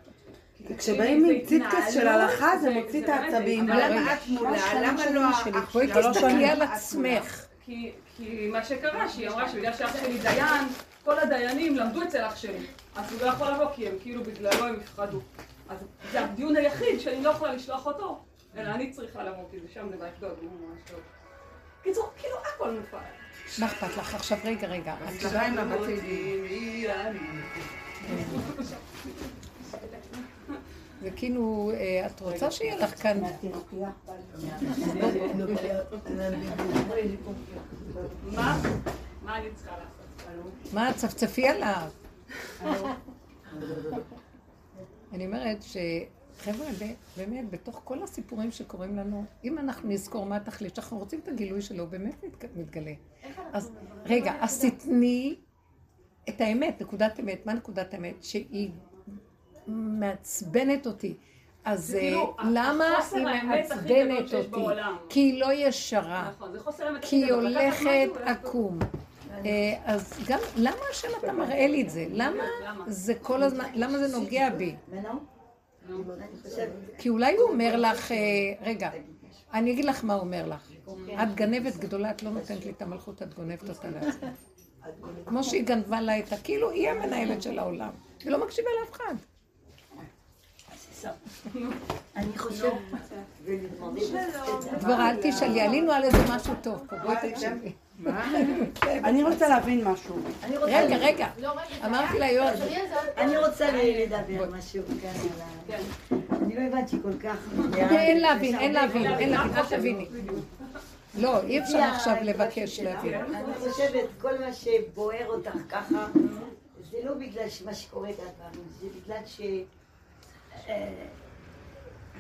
כשבאים עם ציטקס של הלכה זה מוציא את העצבים. אבל למה את מולה? למה לא האח בואי? תסתכלי על עצמך. כי, כי מה שקרה, שהיא אמרה שבגלל שאח שלי דיין, כל הדיינים למדו אצל אח שלי. אז הוא לא יכול לבוא כי הם כאילו בגללו הם יפחדו. אז זה הדיון היחיד שאני לא יכולה לשלוח אותו, אני צריכה לבוא, כי זה שם זה באשדוד, ממש טוב. קיצור, כאילו הכל מופעל. מה אכפת לך? עכשיו, רגע, רגע. את סליחה עם הבתי זה כאילו, אה, את רוצה שיהיה לך כאן... מה? מה אני צריכה לעשות? מה, צפצפי עליו. אני אומרת שחבר'ה, ב- באמת, בתוך כל הסיפורים שקורים לנו, אם אנחנו נזכור מה התכלית, שאנחנו רוצים את הגילוי שלו, הוא באמת מת- מתגלה. אז רגע, אז תתני את האמת, נקודת אמת. מה נקודת אמת? שהיא מעצבנת אותי. אז זה כאילו אה, למה היא מעצבנת אותי? כי היא לא ישרה. נכון, כי היא הולכת עקום. אה, אז גם, למה השם אתה מראה לי את זה? למה למה? זה כל הזמן, למה זה נוגע בי? כי אולי הוא אומר לך, אה, רגע, אני אגיד לך מה הוא אומר לך. את גנבת גדולה, את לא נותנת לי את המלכות, את גונבת אותה לעצמך. כמו שהיא גנבה לה את ה... כאילו היא המנהלת של העולם. היא לא מקשיבה לאף אחד. אני חושבת... כבר אל תשאלי, עלינו על איזה משהו טוב פה, בואי תקשיבי. אני רוצה להבין משהו. רגע, רגע. לא, רגע, אמרתי ליואל, אני רוצה לדבר משהו כאן על ה... אני לא הבנתי כל כך. אין להבין, אין להבין, אין להבין, אל תביני. לא, אי אפשר עכשיו לבקש להבין. אני חושבת, כל מה שבוער אותך ככה, זה לא בגלל מה שקורה בדברים, זה בגלל ש... אה,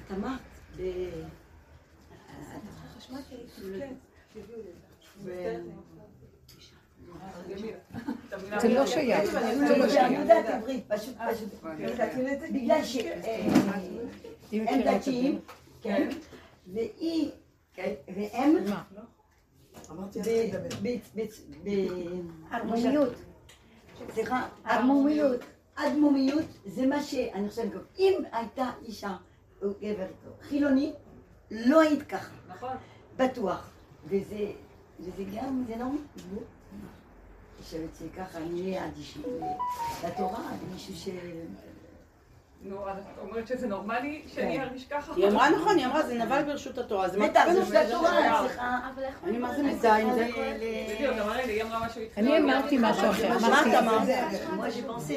את אמרת, ב... זה לא שייך, זה לא אני שייך. יודעת עברית, פשוט, פשוט. בגלל שהם. דתיים, כן, והיא, כן, והם מה? ערמומיות. סליחה, ערמומיות. אדמומיות זה מה שאני חושבת, אם הייתה אישה או גבר חילוני, לא היית ככה, נכון. בטוח. וזה וזה גם, זה לא... אני חושבת שככה אני אהיה אדישות לתורה, למישהו ש... נו, אז את אומרת שזה נורמלי שאני ארגיש ככה? היא אמרה נכון, היא אמרה זה נבל ברשות התורה. זה בטח, זה. של התורה, סליחה. אבל איך אני מה זה מזדהה עם זה? אני אמרתי משהו אחר, מה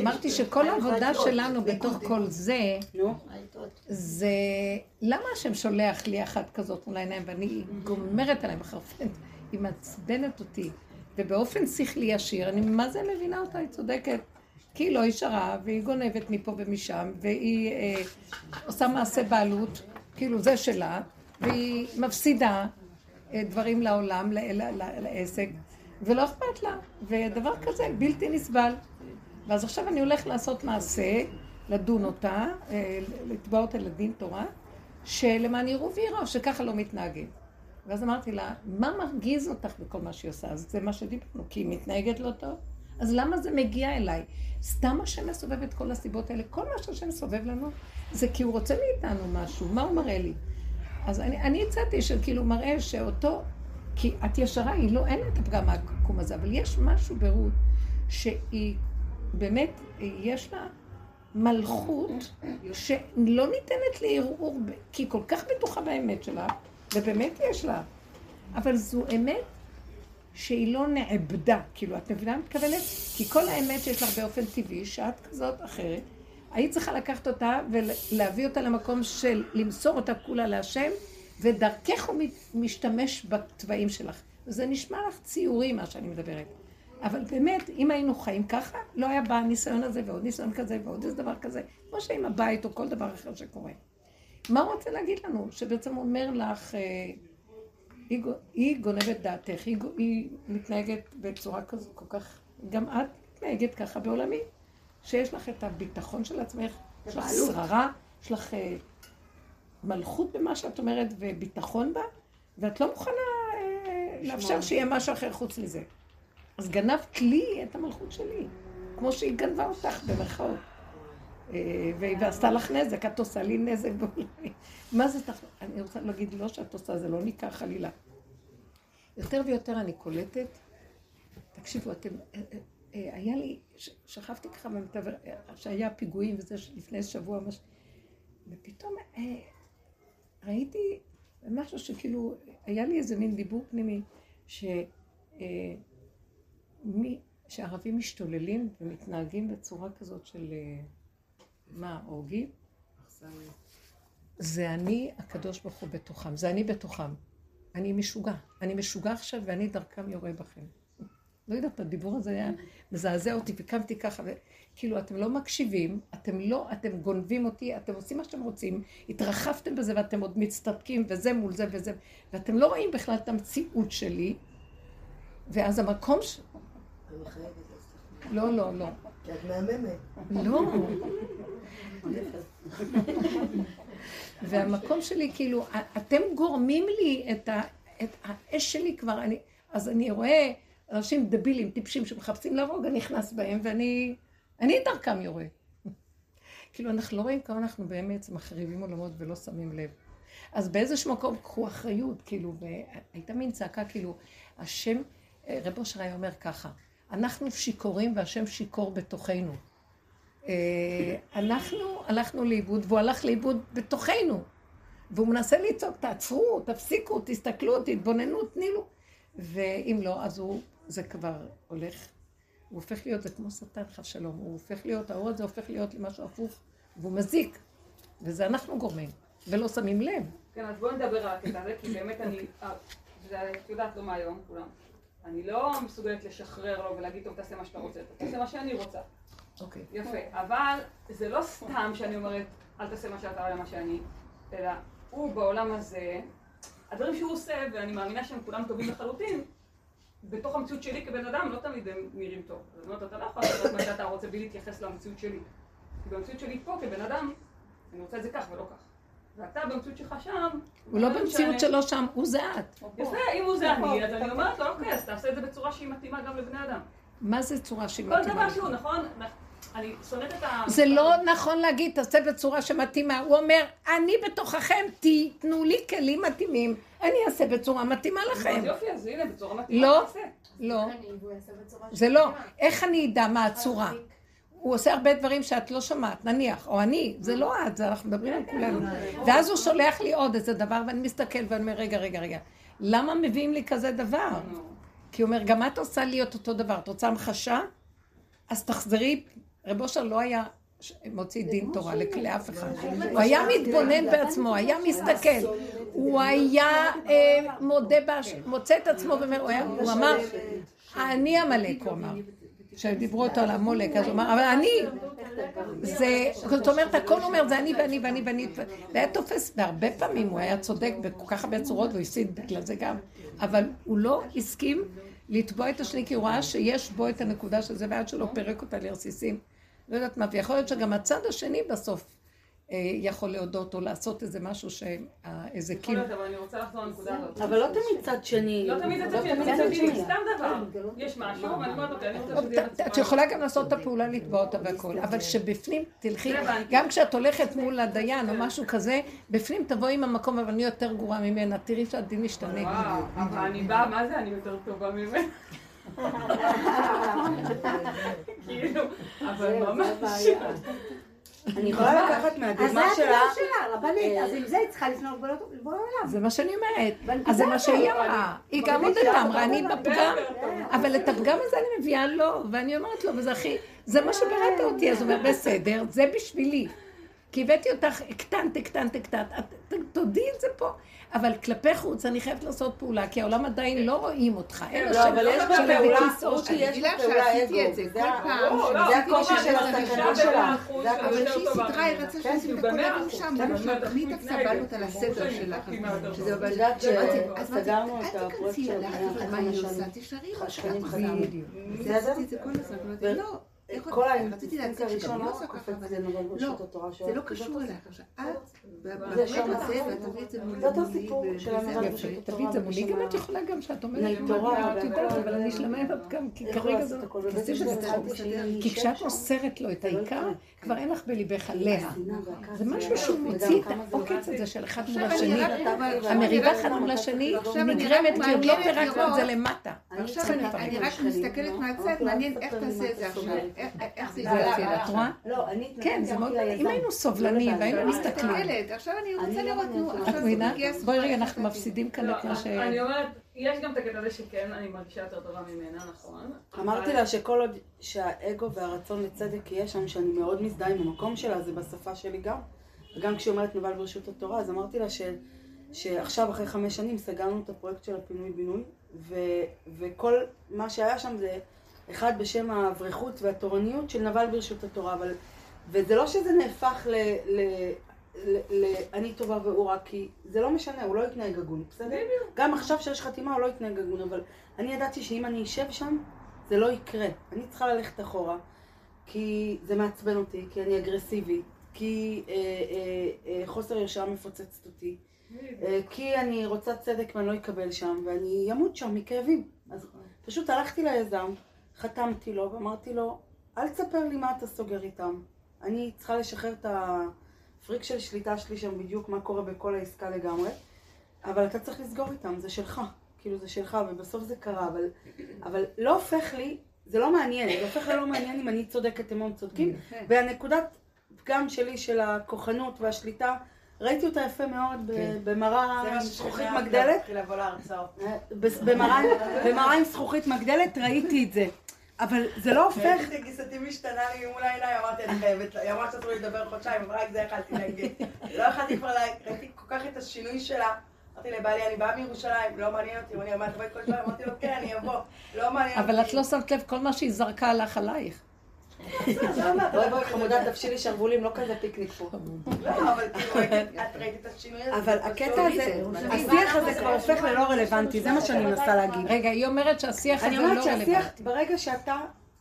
אמרתי- שכל העבודה שלנו בתוך כל זה. זה למה השם שולח לי אחת כזאת? מול העיניים ואני גומרת עליה מחרפנת, היא מעצבנת אותי, ובאופן שכלי ישיר, אני מה זה מבינה אותה, היא צודקת. כי היא לא ישרה, והיא גונבת מפה ומשם, והיא אה, עושה מעשה בעלות, כאילו זה שלה, והיא מפסידה אה, דברים לעולם, לעסק, ולא אכפת לה, ודבר כזה בלתי נסבל. ואז עכשיו אני הולך לעשות מעשה, לדון אותה, אה, לתבוע אותה לדין תורה, שלמען יראו וייראו, שככה לא מתנהגים. ואז אמרתי לה, מה מרגיז אותך בכל מה שהיא עושה? אז זה מה שדיברנו, כי היא מתנהגת לא טוב. אז למה זה מגיע אליי? סתם השם מסובב את כל הסיבות האלה. כל מה שהשם סובב לנו, זה כי הוא רוצה מאיתנו משהו. מה הוא מראה לי? אז אני, אני הצעתי שכאילו מראה שאותו, כי את ישרה, היא לא, אין את הפגם העקום הזה, אבל יש משהו ברות שהיא באמת, יש לה מלכות שלא ניתנת לערעור, כי היא כל כך בטוחה באמת שלה, ובאמת יש לה, אבל זו אמת שהיא לא נעבדה, כאילו, את מבינה מה מתכוונת? כי כל האמת שיש לך באופן טבעי, שאת כזאת אחרת, היית צריכה לקחת אותה ולהביא אותה למקום של למסור אותה כולה להשם, ודרכך הוא משתמש בתוואים שלך. וזה נשמע לך ציורי, מה שאני מדברת. אבל באמת, אם היינו חיים ככה, לא היה בא הניסיון הזה ועוד ניסיון כזה ועוד איזה דבר כזה, כמו שעם הבית או כל דבר אחר שקורה. מה הוא רוצה להגיד לנו? שבעצם הוא אומר לך, אה, היא, היא גונבת דעתך, היא, היא מתנהגת בצורה כזו, כל כך, גם את מתנהגת ככה בעולמי, שיש לך את הביטחון של עצמך, יש לך שררה, יש לך אה, מלכות במה שאת אומרת וביטחון בה, ואת לא מוכנה אה, לאפשר שיהיה משהו אחר חוץ מזה. אז גנבת לי את המלכות שלי, כמו שהיא גנבה אותך במרכאות. אה, ועשתה לך נזק, את עושה לי נזק. מה זה תח... אני רוצה להגיד לא שאת עושה, זה לא ניכר חלילה. יותר ויותר אני קולטת, תקשיבו, אתם, אה, אה, היה לי, שכבתי ככה אה, שהיה פיגועים וזה לפני שבוע. ופתאום ראיתי משהו שכאילו, היה לי איזה מין דיבור פנימי, ש... שערבים משתוללים ומתנהגים בצורה כזאת של, מה, הורגים? זה אני, הקדוש ברוך הוא בתוכם, זה אני בתוכם. אני משוגע. אני משוגע עכשיו ואני דרכם יורה בכם. לא יודעת, הדיבור הזה היה מזעזע אותי וקמתי ככה, וכאילו אתם לא מקשיבים, אתם לא, אתם גונבים אותי, אתם עושים מה שאתם רוצים, התרחבתם בזה ואתם עוד מצטדקים וזה מול זה וזה, ואתם לא רואים בכלל את המציאות שלי, ואז המקום ש... לא, לא, לא. כי את מהממת. לא. והמקום שלי, כאילו, אתם גורמים לי את, ה, את האש שלי כבר, אני, אז אני רואה אנשים דבילים, טיפשים, שמחפשים להרוג, אני נכנס בהם, ואני אני דרכם יורה. כאילו, אנחנו לא רואים כמה אנחנו באמת מחריבים עולמות ולא שמים לב. אז באיזשהו מקום קחו אחריות, כאילו, והייתה מין צעקה, כאילו, השם, רב אושר היה אומר ככה, אנחנו שיכורים והשם שיכור בתוכנו. אה, אנחנו הלכנו לאיבוד, והוא הלך לאיבוד בתוכנו. והוא מנסה לצעוק, תעצרו, תפסיקו, תסתכלו, תתבוננו, תני לו. ואם לא, אז הוא, זה כבר הולך, הוא הופך להיות, זה כמו שטן חס שלום, הוא הופך להיות, האור הזה הופך להיות למשהו הפוך, והוא מזיק, וזה אנחנו גורמים, ולא שמים לב. כן, אז בואי נדבר על הקטע הזה, כי באמת אני, אה, את יודעת לא מהיום, כולם. אני לא מסוגלת לשחרר לו ולהגיד, טוב, תעשה מה שאתה רוצה, תעשה מה שאני רוצה. אוקיי. יפה, אבל זה לא סתם שאני אומרת, אל תעשה מה שאתה או מה שאני, אלא הוא בעולם הזה, הדברים שהוא עושה, ואני מאמינה שהם כולם טובים לחלוטין, בתוך המציאות שלי כבן אדם לא תמיד הם נראים טוב. זאת אומרת, אתה לא יכול לעשות מה שאתה רוצה בלי להתייחס למציאות שלי. כי במציאות שלי פה כבן אדם, אני רוצה את זה כך ולא כך. ואתה במציאות שלך שם, הוא לא. במציאות שלו שם, הוא זה את. יפה, אם הוא זה אני, אז אני אומרת לו, אוקיי, אז תעשה את זה בצורה שהיא מתאימה גם לבני אדם. מה זה צורה שהיא כל מתאימה? דבר שהוא, נכון? אני שונאת את ה... זה לא נכון להגיד, תעשה בצורה שמתאימה. הוא אומר, אני בתוככם, תיתנו לי כלים מתאימים, אני אעשה בצורה מתאימה לכם. אז יופי, אז הנה, בצורה מתאימה לא. לא, זה לא. איך אני אדע מה הצורה? הוא עושה הרבה דברים שאת לא שומעת, נניח, או אני, זה לא את, זה אנחנו מדברים על כולנו. ואז הוא שולח לי עוד איזה דבר, ואני מסתכל ואני אומר, רגע, רגע, רגע, למה מביאים לי כזה דבר? כי הוא אומר, גם את עושה לי את אותו דבר, את רוצה המחשה? אז תחזרי, רב אושר לא היה מוציא דין תורה לאף אחד. הוא היה מתבונן בעצמו, היה מסתכל. הוא היה אה, מודה, מוצא את עצמו הוא אמר, אני עמלק, הוא אמר. שדיברו אותו על עמלק, אז הוא אמר, אבל אני, זה, זאת אומרת, הכל אומר, זה אני ואני ואני ואני, והיה תופס, והרבה פעמים הוא היה צודק בכל כך הרבה צורות, והוא הפסיד בגלל זה גם, אבל הוא לא הסכים לתבוע את השני, כי הוא ראה שיש בו את הנקודה של זה, ועד שלא פירק אותה לרסיסים. לא יודעת מה, ויכול להיות שגם הצד השני בסוף יכול להודות או לעשות איזה משהו שאיזה יכול קים. להיות, אבל אני רוצה לחזור לנקודה הזאת. אבל לא תמיד צד שני. לא תמיד זה לא צד שני, צד זה שני. סתם דבר. יש משהו, ואני אומרת, אוקיי, אני רוצה שזה יהיה את. יכולה גם לעשות את הפעולה לתבוע אותה והכל, אבל שבפנים תלכי. גם כשאת הולכת מול הדיין או משהו כזה, בפנים תבואי עם המקום, אבל אני יותר גרועה ממנה, תראי שהדין משתנה. וואו, אבל אני באה, מה זה אני יותר טובה ממנו? כאילו, אבל ממש... אני יכולה לקחת אז זה מהדוגמה התפילה שלה, שלה, רבנית, אז עם זה היא צריכה לפנות לבורא עולם. זה מה שאני אומרת, אז זה מה שהיא. אמרה, היא גם הודתה, אמרה, אני אבל- בפגם, אבל את הפגם הזה אני מביאה לו, ואני אומרת לו, וזה הכי, זה מה שבראת אותי, אז הוא אומר, בסדר, זה בשבילי. כי הבאתי אותך, הקטנת, הקטנת, הקטנת, את- תודי את זה פה. אבל כלפי חוץ אני חייבת לעשות פעולה, כי העולם עדיין לא רואים אותך. אין לא, השם אבל יש של בפעולה, או רותי, שלי. יש אני אגיד לך בפעולה שעשיתי אגו. את זה זה כל ה- פעם. לא, לא, זה הקושי אבל של זה הסכנה זה אבל הקושי אבל יותר שהיא טובה סידרה, היא כן, שעושים את אחוז. שם, כן, תמיד מתנהגת. סבלת על הסדר שלך. שזה טובה. אבל- את אמרתי, שסגרנו אל הפרויקט תיכנסי של אליי, מה היא עושה? שנים. תשארי את זה כל הזמן. לא, כל להציג הראשון לא לא עושה ככה, קופץ אבל לנו לא, ברשות התורה זה לא קשור אליך. את, שם הזה. ואת תביאי את זה מול זה אותו מולי, סיפור ו- של וזה, הנהלת יפה. רשות תביא את זה מולי, גם את יכולה גם שאת אומרת, אבל אני שלמה עם הפגם, כי כרגע זה לא... כי כשאת. אוסרת לו את זה לא העיקר. כבר אין לך בליבך עליה. זה משהו שהוא מוציא את זה העוקץ הזה של אחד מול השני. המריבה אחד מול השני אני נגרמת כי עוד לא פירקנו את זה למטה. אני עכשיו אני- רק מסתכלת לא? מהצד, אל מעניין תספר איך תעשה את זה אתה עכשיו. איך- זה זה. יציל, את רואה? לא, כן, זה מאוד... אם. היינו סובלנים לא והיינו. מסתכלים. מסתכלת, עכשיו אני רוצה לא לראות, נו, עכשיו את זה מבינה? מגיע בואי רגע, אנחנו. מפסידים כאן לא, את מה ש... אני אומרת, יש גם את הקטע הזה שכן, אני מרגישה יותר טובה ממנה, נכון. אמרתי לה שכל עוד שהאגו והרצון לצדק יהיה שם, שאני מאוד מזדהה עם המקום שלה, זה בשפה שלי גם. וגם כשהיא אומרת נבל ברשות התורה, אז אמרתי לה ש, שעכשיו, אחרי חמש שנים, סגרנו את הפרויקט של הפינוי-בינוי, ו, וכל מה שהיה שם זה אחד בשם האברכות והתורניות של נבל ברשות התורה, אבל... וזה לא שזה נהפך ל, ל, אני טובה והוא רע, כי זה לא משנה, הוא לא יתנהג הגון, בסדר? גם עכשיו שיש חתימה הוא לא יתנהג הגון, אבל אני ידעתי שאם אני אשב שם, זה לא יקרה. אני צריכה ללכת אחורה, כי זה מעצבן אותי, כי אני אגרסיבית, כי אה, אה, אה, חוסר יושרה מפוצצת אותי, אה, כי אני רוצה צדק ואני לא אקבל שם, ואני אמות שם מכאבים. אז פשוט הלכתי ליזם, חתמתי לו ואמרתי לו, אל תספר לי מה אתה סוגר איתם. אני צריכה לשחרר את הפריק של שליטה שלי שם בדיוק מה קורה בכל העסקה לגמרי, אבל אתה צריך לסגור איתם, זה שלך. כאילו זה שלך, ובסוף זה קרה, אבל, אבל לא הופך לי, זה לא מעניין, זה הופך ללא מעניין אם אני צודקת, אם הם צודקים, והנקודת פגם שלי של הכוחנות והשליטה, ראיתי אותה יפה מאוד כן. במראה זה עם זכוכית מגדלת. אה, במראה במראה עם זכוכית מגדלת ראיתי את זה. אבל זה לא הופך. את גיסתי משתנה לי מול העיניים, אמרתי, אני חייבת, היא אמרה שאסור לי לדבר חודשיים, אבל רק זה יכלתי להגיד. לא יכלתי כבר, ראיתי כל כך את השינוי שלה. אמרתי לבעלי, אני באה מירושלים, לא מעניין אותי, הוא את באה כל שבועיים? אמרתי לו, כן, אני אבוא, לא מעניין אותי. אבל את לא שמת לב, כל מה שהיא זרקה הלך עלייך. בואי בואי חמודה תבשילי שרוולים, לא כזה פיקניק פה. לא, אבל כאילו, את ראית את השינוי הזה. אבל זה הקטע הזה, השיח הזה כבר הופך ללא רלוונטי, זה מה שאני מנסה להגיד. רגע, היא אומרת שהשיח אני הזה אומרת לא שהשיח, רלוונטי. ברגע שאתה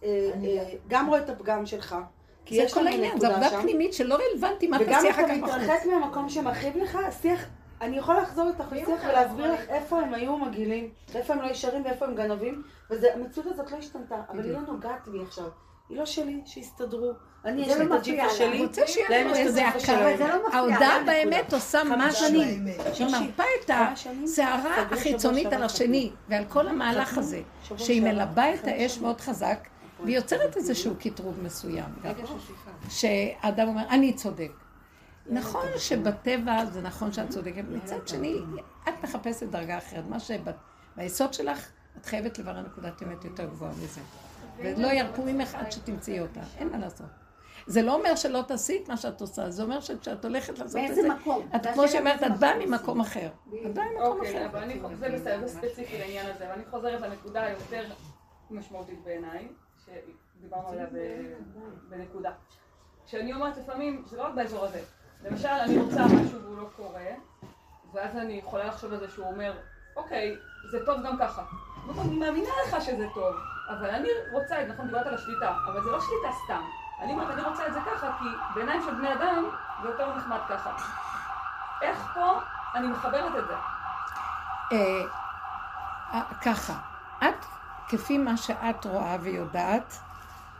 אה, אה, גם רואה את הפגם שלך, כי זה יש כל לנו העניין, זו נקודה עבודה שם, פנימית שלא רלוונטי מה וגם תעשי אחר אתה כך בחוץ. מתרחק מהמקום שמכאיב לך, השיח, אני יכולה לחזור איתך לשיח ולהסביר לך איפה הם היו מגעילים, ואיפה הם לא ישרים ואיפה הם גנבים, והמציאות הזאת לא השתנתה, אבל היא לא נוגעת בי עכשיו. היא לא שלי, שיסתדרו. אני, יש לי את הג'יפה. שלי, להם יש את הג'יפה. שלהם. זה לא מפריע. ההודעה באמת עושה חמש משהו. שנים. היא שושי, מרפה את? הסערה החיצונית על השני ועל כל המהלך הזה, שהיא. מלבה את האש. מאוד חזק והיא יוצרת איזשהו קטרוג מסוים. שאדם אומר, אני צודק. נכון שבטבע זה נכון שאת צודקת, מצד שני, את מחפשת דרגה אחרת. מה שביסוד שלך, את חייבת לברר נקודת אמת יותר גבוהה מזה. ולא ירפו ממך עד שתמצאי אותה, אין מה לעשות. זה לא אומר שלא תעשי את מה שאת עושה, זה אומר שכשאת הולכת לעשות את באיזה זה, מקום? את כמו שאומרת, את באה מקום ממקום אחר. את באה ממקום אוקיי, אחר. אבל אני, זה בסדר, זה ספציפי לעניין הזה, ואני חוזרת לנקודה היותר משמעותית בעיניי, שדיברנו עליה בנקודה. כשאני אומרת לפעמים, זה לא רק באזור הזה, למשל אני רוצה משהו והוא לא קורה, ואז אני יכולה לחשוב על זה שהוא אומר, אוקיי, זה טוב גם ככה. אני מאמינה לך שזה טוב, אבל אני רוצה, נכון, דיברת על השליטה, אבל זה לא שליטה סתם. אני אומרת, אני רוצה את זה ככה, כי בעיניים של בני אדם זה יותר נחמד ככה. איך פה אני מחברת את זה? אה, אה, ככה, את, כפי מה שאת רואה ויודעת,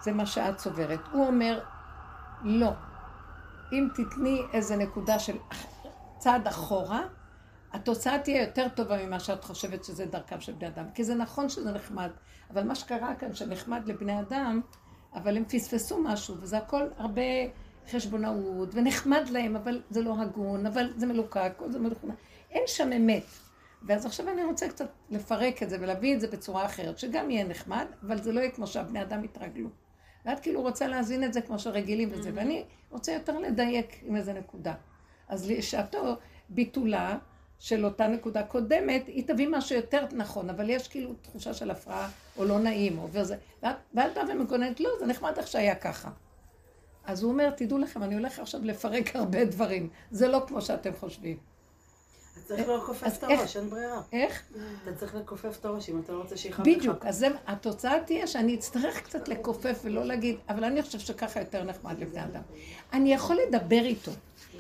זה מה שאת סוברת. הוא אומר, לא. אם תתני איזה נקודה של צעד אחורה, התוצאה תהיה יותר טובה ממה שאת חושבת שזה דרכם של בני אדם. כי זה נכון שזה נחמד, אבל מה שקרה כאן שנחמד לבני אדם, אבל הם פספסו משהו, וזה הכל הרבה חשבונאות, ונחמד להם, אבל זה לא הגון, אבל זה מלוקק, זה מלוכנע. אין שם אמת. ואז עכשיו אני רוצה קצת לפרק את זה ולהביא את זה בצורה אחרת, שגם יהיה נחמד, אבל זה לא יהיה כמו שהבני אדם יתרגלו. ואת כאילו רוצה להזין את זה כמו שרגילים וזה, ואני רוצה יותר לדייק עם איזה נקודה. אז לשעתו, ביטולה של אותה נקודה קודמת, היא תביא משהו יותר נכון, אבל יש כאילו תחושה של הפרעה, או לא נעים, או וזה. ואת באה ומגוננת, לא, זה נחמד איך שהיה ככה. אז הוא אומר, תדעו לכם, אני הולך עכשיו לפרק הרבה דברים. זה לא כמו שאתם חושבים. אתה צריך לכופף את הראש, אין ברירה. איך? אתה צריך לכופף את הראש אם אתה לא רוצה שיכאב לך. בדיוק, אז התוצאה תהיה שאני אצטרך קצת לכופף ולא להגיד, אבל אני חושב שככה יותר נחמד לבני אדם. אני יכול לדבר איתו.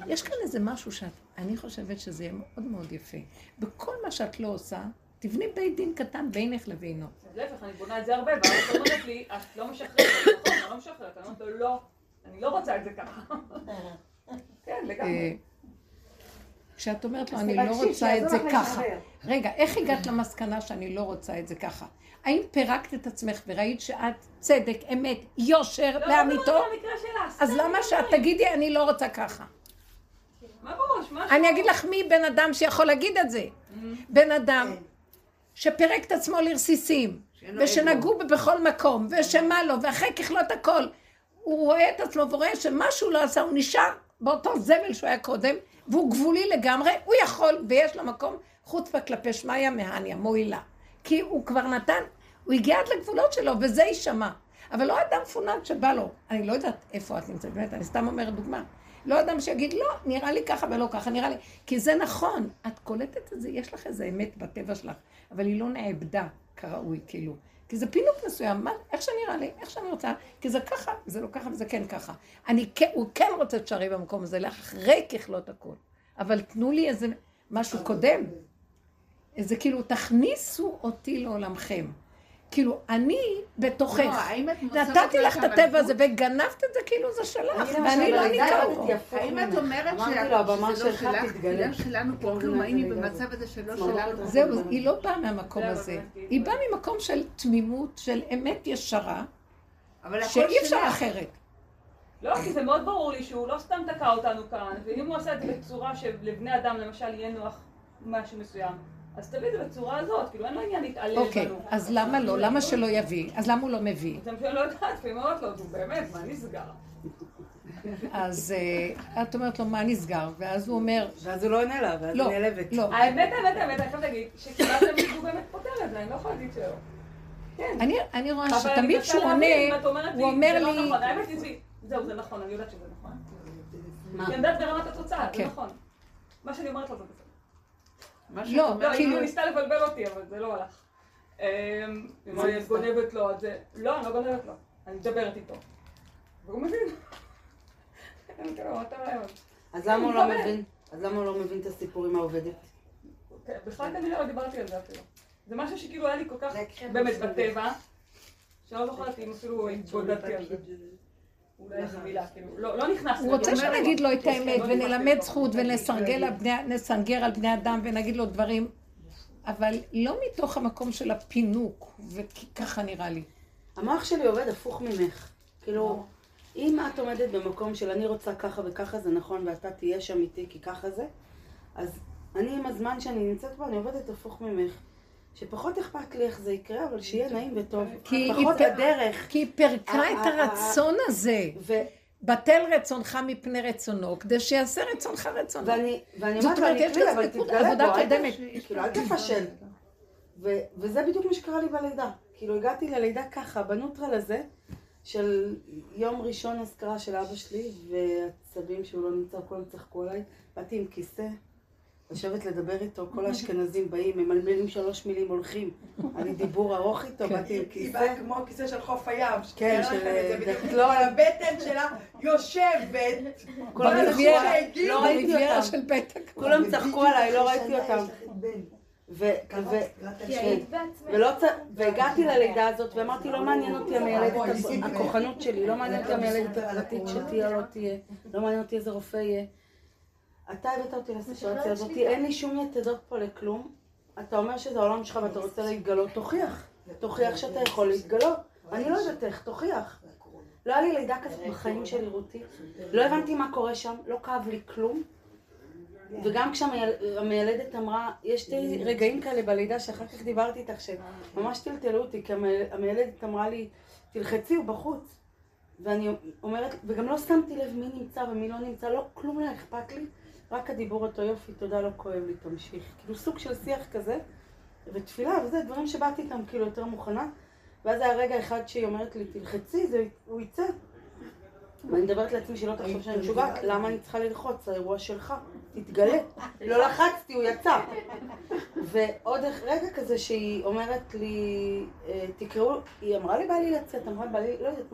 יש כאן איזה משהו שאני חושבת שזה יהיה מאוד מאוד יפה. בכל מה שאת לא עושה, תבני בית דין קטן בינך לבינו. להפך, אני בונה את זה הרבה, ואז אומרת לי, את לא משחררת, נכון, אני לא משחררת, אני אומרת לו, לא, אני לא רוצה את זה ככה. כן, לגמרי. אה, כשאת אומרת לו, אני לא רוצה את זה ככה. רגע, איך הגעת למסקנה שאני לא רוצה את זה ככה? האם פירקת את עצמך וראית שאת צדק, אמת, יושר לא, לאמיתו? לא, לא, במקרה סתם אז למה שאת. תגידי, אני לא רוצה ככה? מה בראש? מה אני אגיד לך מי בן אדם שיכול להגיד את זה. בן אדם שפירק את עצמו לרסיסים, ושנגעו בו בכל מקום, ושמה לו, ואחרי ככלות הכל, הוא רואה את עצמו ורואה שמה שהוא לא עשה, הוא נשאר באותו זבל שהוא היה קודם, והוא גבולי לגמרי, הוא יכול, ויש לו מקום חוצפה כלפי שמיא מהניה, מועילה. כי הוא כבר נתן, הוא הגיע עד לגבולות שלו, וזה יישמע. אבל לא אדם פונק שבא לו, אני לא יודעת איפה את נמצאת, באמת, אני סתם אומרת דוגמה. לא אדם שיגיד, לא, נראה לי ככה ולא ככה, נראה לי... כי זה נכון, את קולטת את זה, יש לך איזה אמת בטבע שלך, אבל היא לא נעבדה כראוי, כאילו. כי זה פינוק מסוים, מה, איך שנראה לי, איך שאני רוצה, כי זה ככה, זה לא ככה וזה כן ככה. אני כן, הוא כן רוצה שתשארי במקום הזה, לאחרי ככלות הכל. אבל תנו לי איזה משהו קודם. איזה כאילו, תכניסו אותי לעולמכם. כאילו, אני בתוכך. לא, האם את מוסרת נתתי לך את הטבע? הזה וגנבת את זה כאילו זה שלך, אני ואני לא ניכר בו. האם את. אומרת שזה לא שלך. בגלל שלנו פה לא כלום, את העניין במצב הזה שלא שלנו. זהו, היא לא באה מהמקום הזה. היא באה ממקום של תמימות, של אמת ישרה, שאי אפשר. אחרת. לא, כי זה מאוד ברור לי שהוא לא סתם תקע אותנו כאן, ואם הוא עשה את זה בצורה שלבני אדם למשל יהיה נוח משהו מסוים, אז תביא את זה בצורה הזאת, כאילו אין לו עניין להתעלל אוקיי, בנו. אז למה לא? למה שלא יביא? אז למה הוא לא מביא? אז אני לא יודעת, לפעמים אומרת לו, באמת, מה נסגר? אז אה, את אומרת לו, מה נסגר? ואז הוא אומר, ואז הוא לא עונה לה, ואז לא, היא נעלבת. לא. האמת, האמת, האמת, אני חייבת להגיד, שקיבלתם מישהו באמת פותר את זה, אני לא יכולה להגיד שלא. כן. אני, רואה שתמיד כשהוא עונה, הוא אומר לא לי, נכון. זהו, זה נכון, אני יודעת שזה נכון. מה? אני יודעת ברמת התוצאה, זה כן. נכון. מה שאני אומרת לו זה בסדר. מה שאת לא, אומרת, לא, כאילו- היא ניסתה לבלבל אותי, אבל זה לא הלך. אמ, אם אני גונבת לו, אז זה... לא, אני לא גונבת לו. אני מדברת איתו. והוא מבין. אני כאילו? אז למה הוא לא. מבין? אז למה הוא לא מבין את הסיפור עם העובדת? כן, בכלל כנראה לא דיברתי על זה אפילו. זה משהו שכאילו היה לי כל כך יקרה באמת. בטבע, שלא זוכרת אם אפילו התבודדתי על זה. אולי איזה מילה, כאילו, לא לא נכנס. הוא רוצה. שנגיד לו את האמת לא ונלמד. זכות ונסרגל על בני- נסנגר על בני אדם ונגיד לו דברים, אבל לא מתוך המקום של הפינוק, וככה נראה לי. המוח שלי עובד הפוך ממך. כאילו, אם את עומדת במקום של אני רוצה ככה וככה זה נכון ואתה תהיה שם איתי כי ככה זה, אז אני עם הזמן שאני נמצאת בו, אני עובדת הפוך ממך. שפחות אכפת לי איך זה יקרה, אבל שיהיה נעים וטוב. כי פחות הדרך. כי היא פירקה את הרצון הזה. ו- בטל רצונך מפני רצונו, כדי שיעשה רצונך רצונו. ואני, ואני אומרת לו, אני יש לזה אבל תתגלה עבודה בו, כאילו, אל תפשל. וזה בדיוק מה שקרה לי בלידה. כאילו, הגעתי ללידה ככה, בנוטרל הזה, של יום ראשון אזכרה של אבא שלי, והצבים שהוא לא נמצא, כולם צחקו עליי. באתי עם כיסא, לשבת לדבר איתו, כל האשכנזים באים, ממלמלים שלוש מילים, הולכים. אני דיבור ארוך איתו, כן. באתי עם היא כיסא. באה כמו כיסא של חוף הים. כן, של. דקלון. על הבטן שלה יושבת. בריביירה, לא אותם. של בית הקברות. כולם צחקו עליי, לא ראיתי אותם. צ... והגעתי ללידה הזאת ואמרתי לא מעניין אותי המיילדת הכוחנות שלי, לא מעניין אותי המיילדת הפרטית שתהיה או לא תהיה, לא מעניין אותי איזה רופא יהיה. אתה הבאת אותי לסיטואציה הזאת, אין לי שום יתדות פה לכלום. אתה אומר שזה העולם שלך ואתה רוצה להתגלות, תוכיח. תוכיח שאתה יכול להתגלות. אני לא יודעת איך, תוכיח. לא היה לי לידה כזאת בחיים שלי, רותי. לא הבנתי מה קורה שם, לא כאב לי כלום. וגם כשהמיילדת אמרה, יש שתי רגעים כאלה בלידה שאחר כך דיברתי איתך שממש טלטלו אותי, כי המי- המיילדת אמרה לי, תלחצי, הוא בחוץ. ואני אומרת, וגם לא שמתי לב מי נמצא ומי לא נמצא, לא, כלום לא אכפת לי, רק הדיבור אותו יופי, תודה, לא כואב לי, תמשיך. כאילו סוג של שיח כזה, ותפילה וזה, דברים שבאתי איתם כאילו יותר מוכנה. ואז היה רגע אחד שהיא אומרת לי, תלחצי, זה, הוא יצא. ואני מדברת לעצמי שלא תחשוב שאני משוגעת, למה אני צריכה ללחוץ? האירוע שלך, תתגלה. לא לחצתי, הוא יצא. ועוד רגע כזה שהיא אומרת לי, אה, תקראו, היא אמרה לי בא לי לצאת, אמרה לי, לא יודעת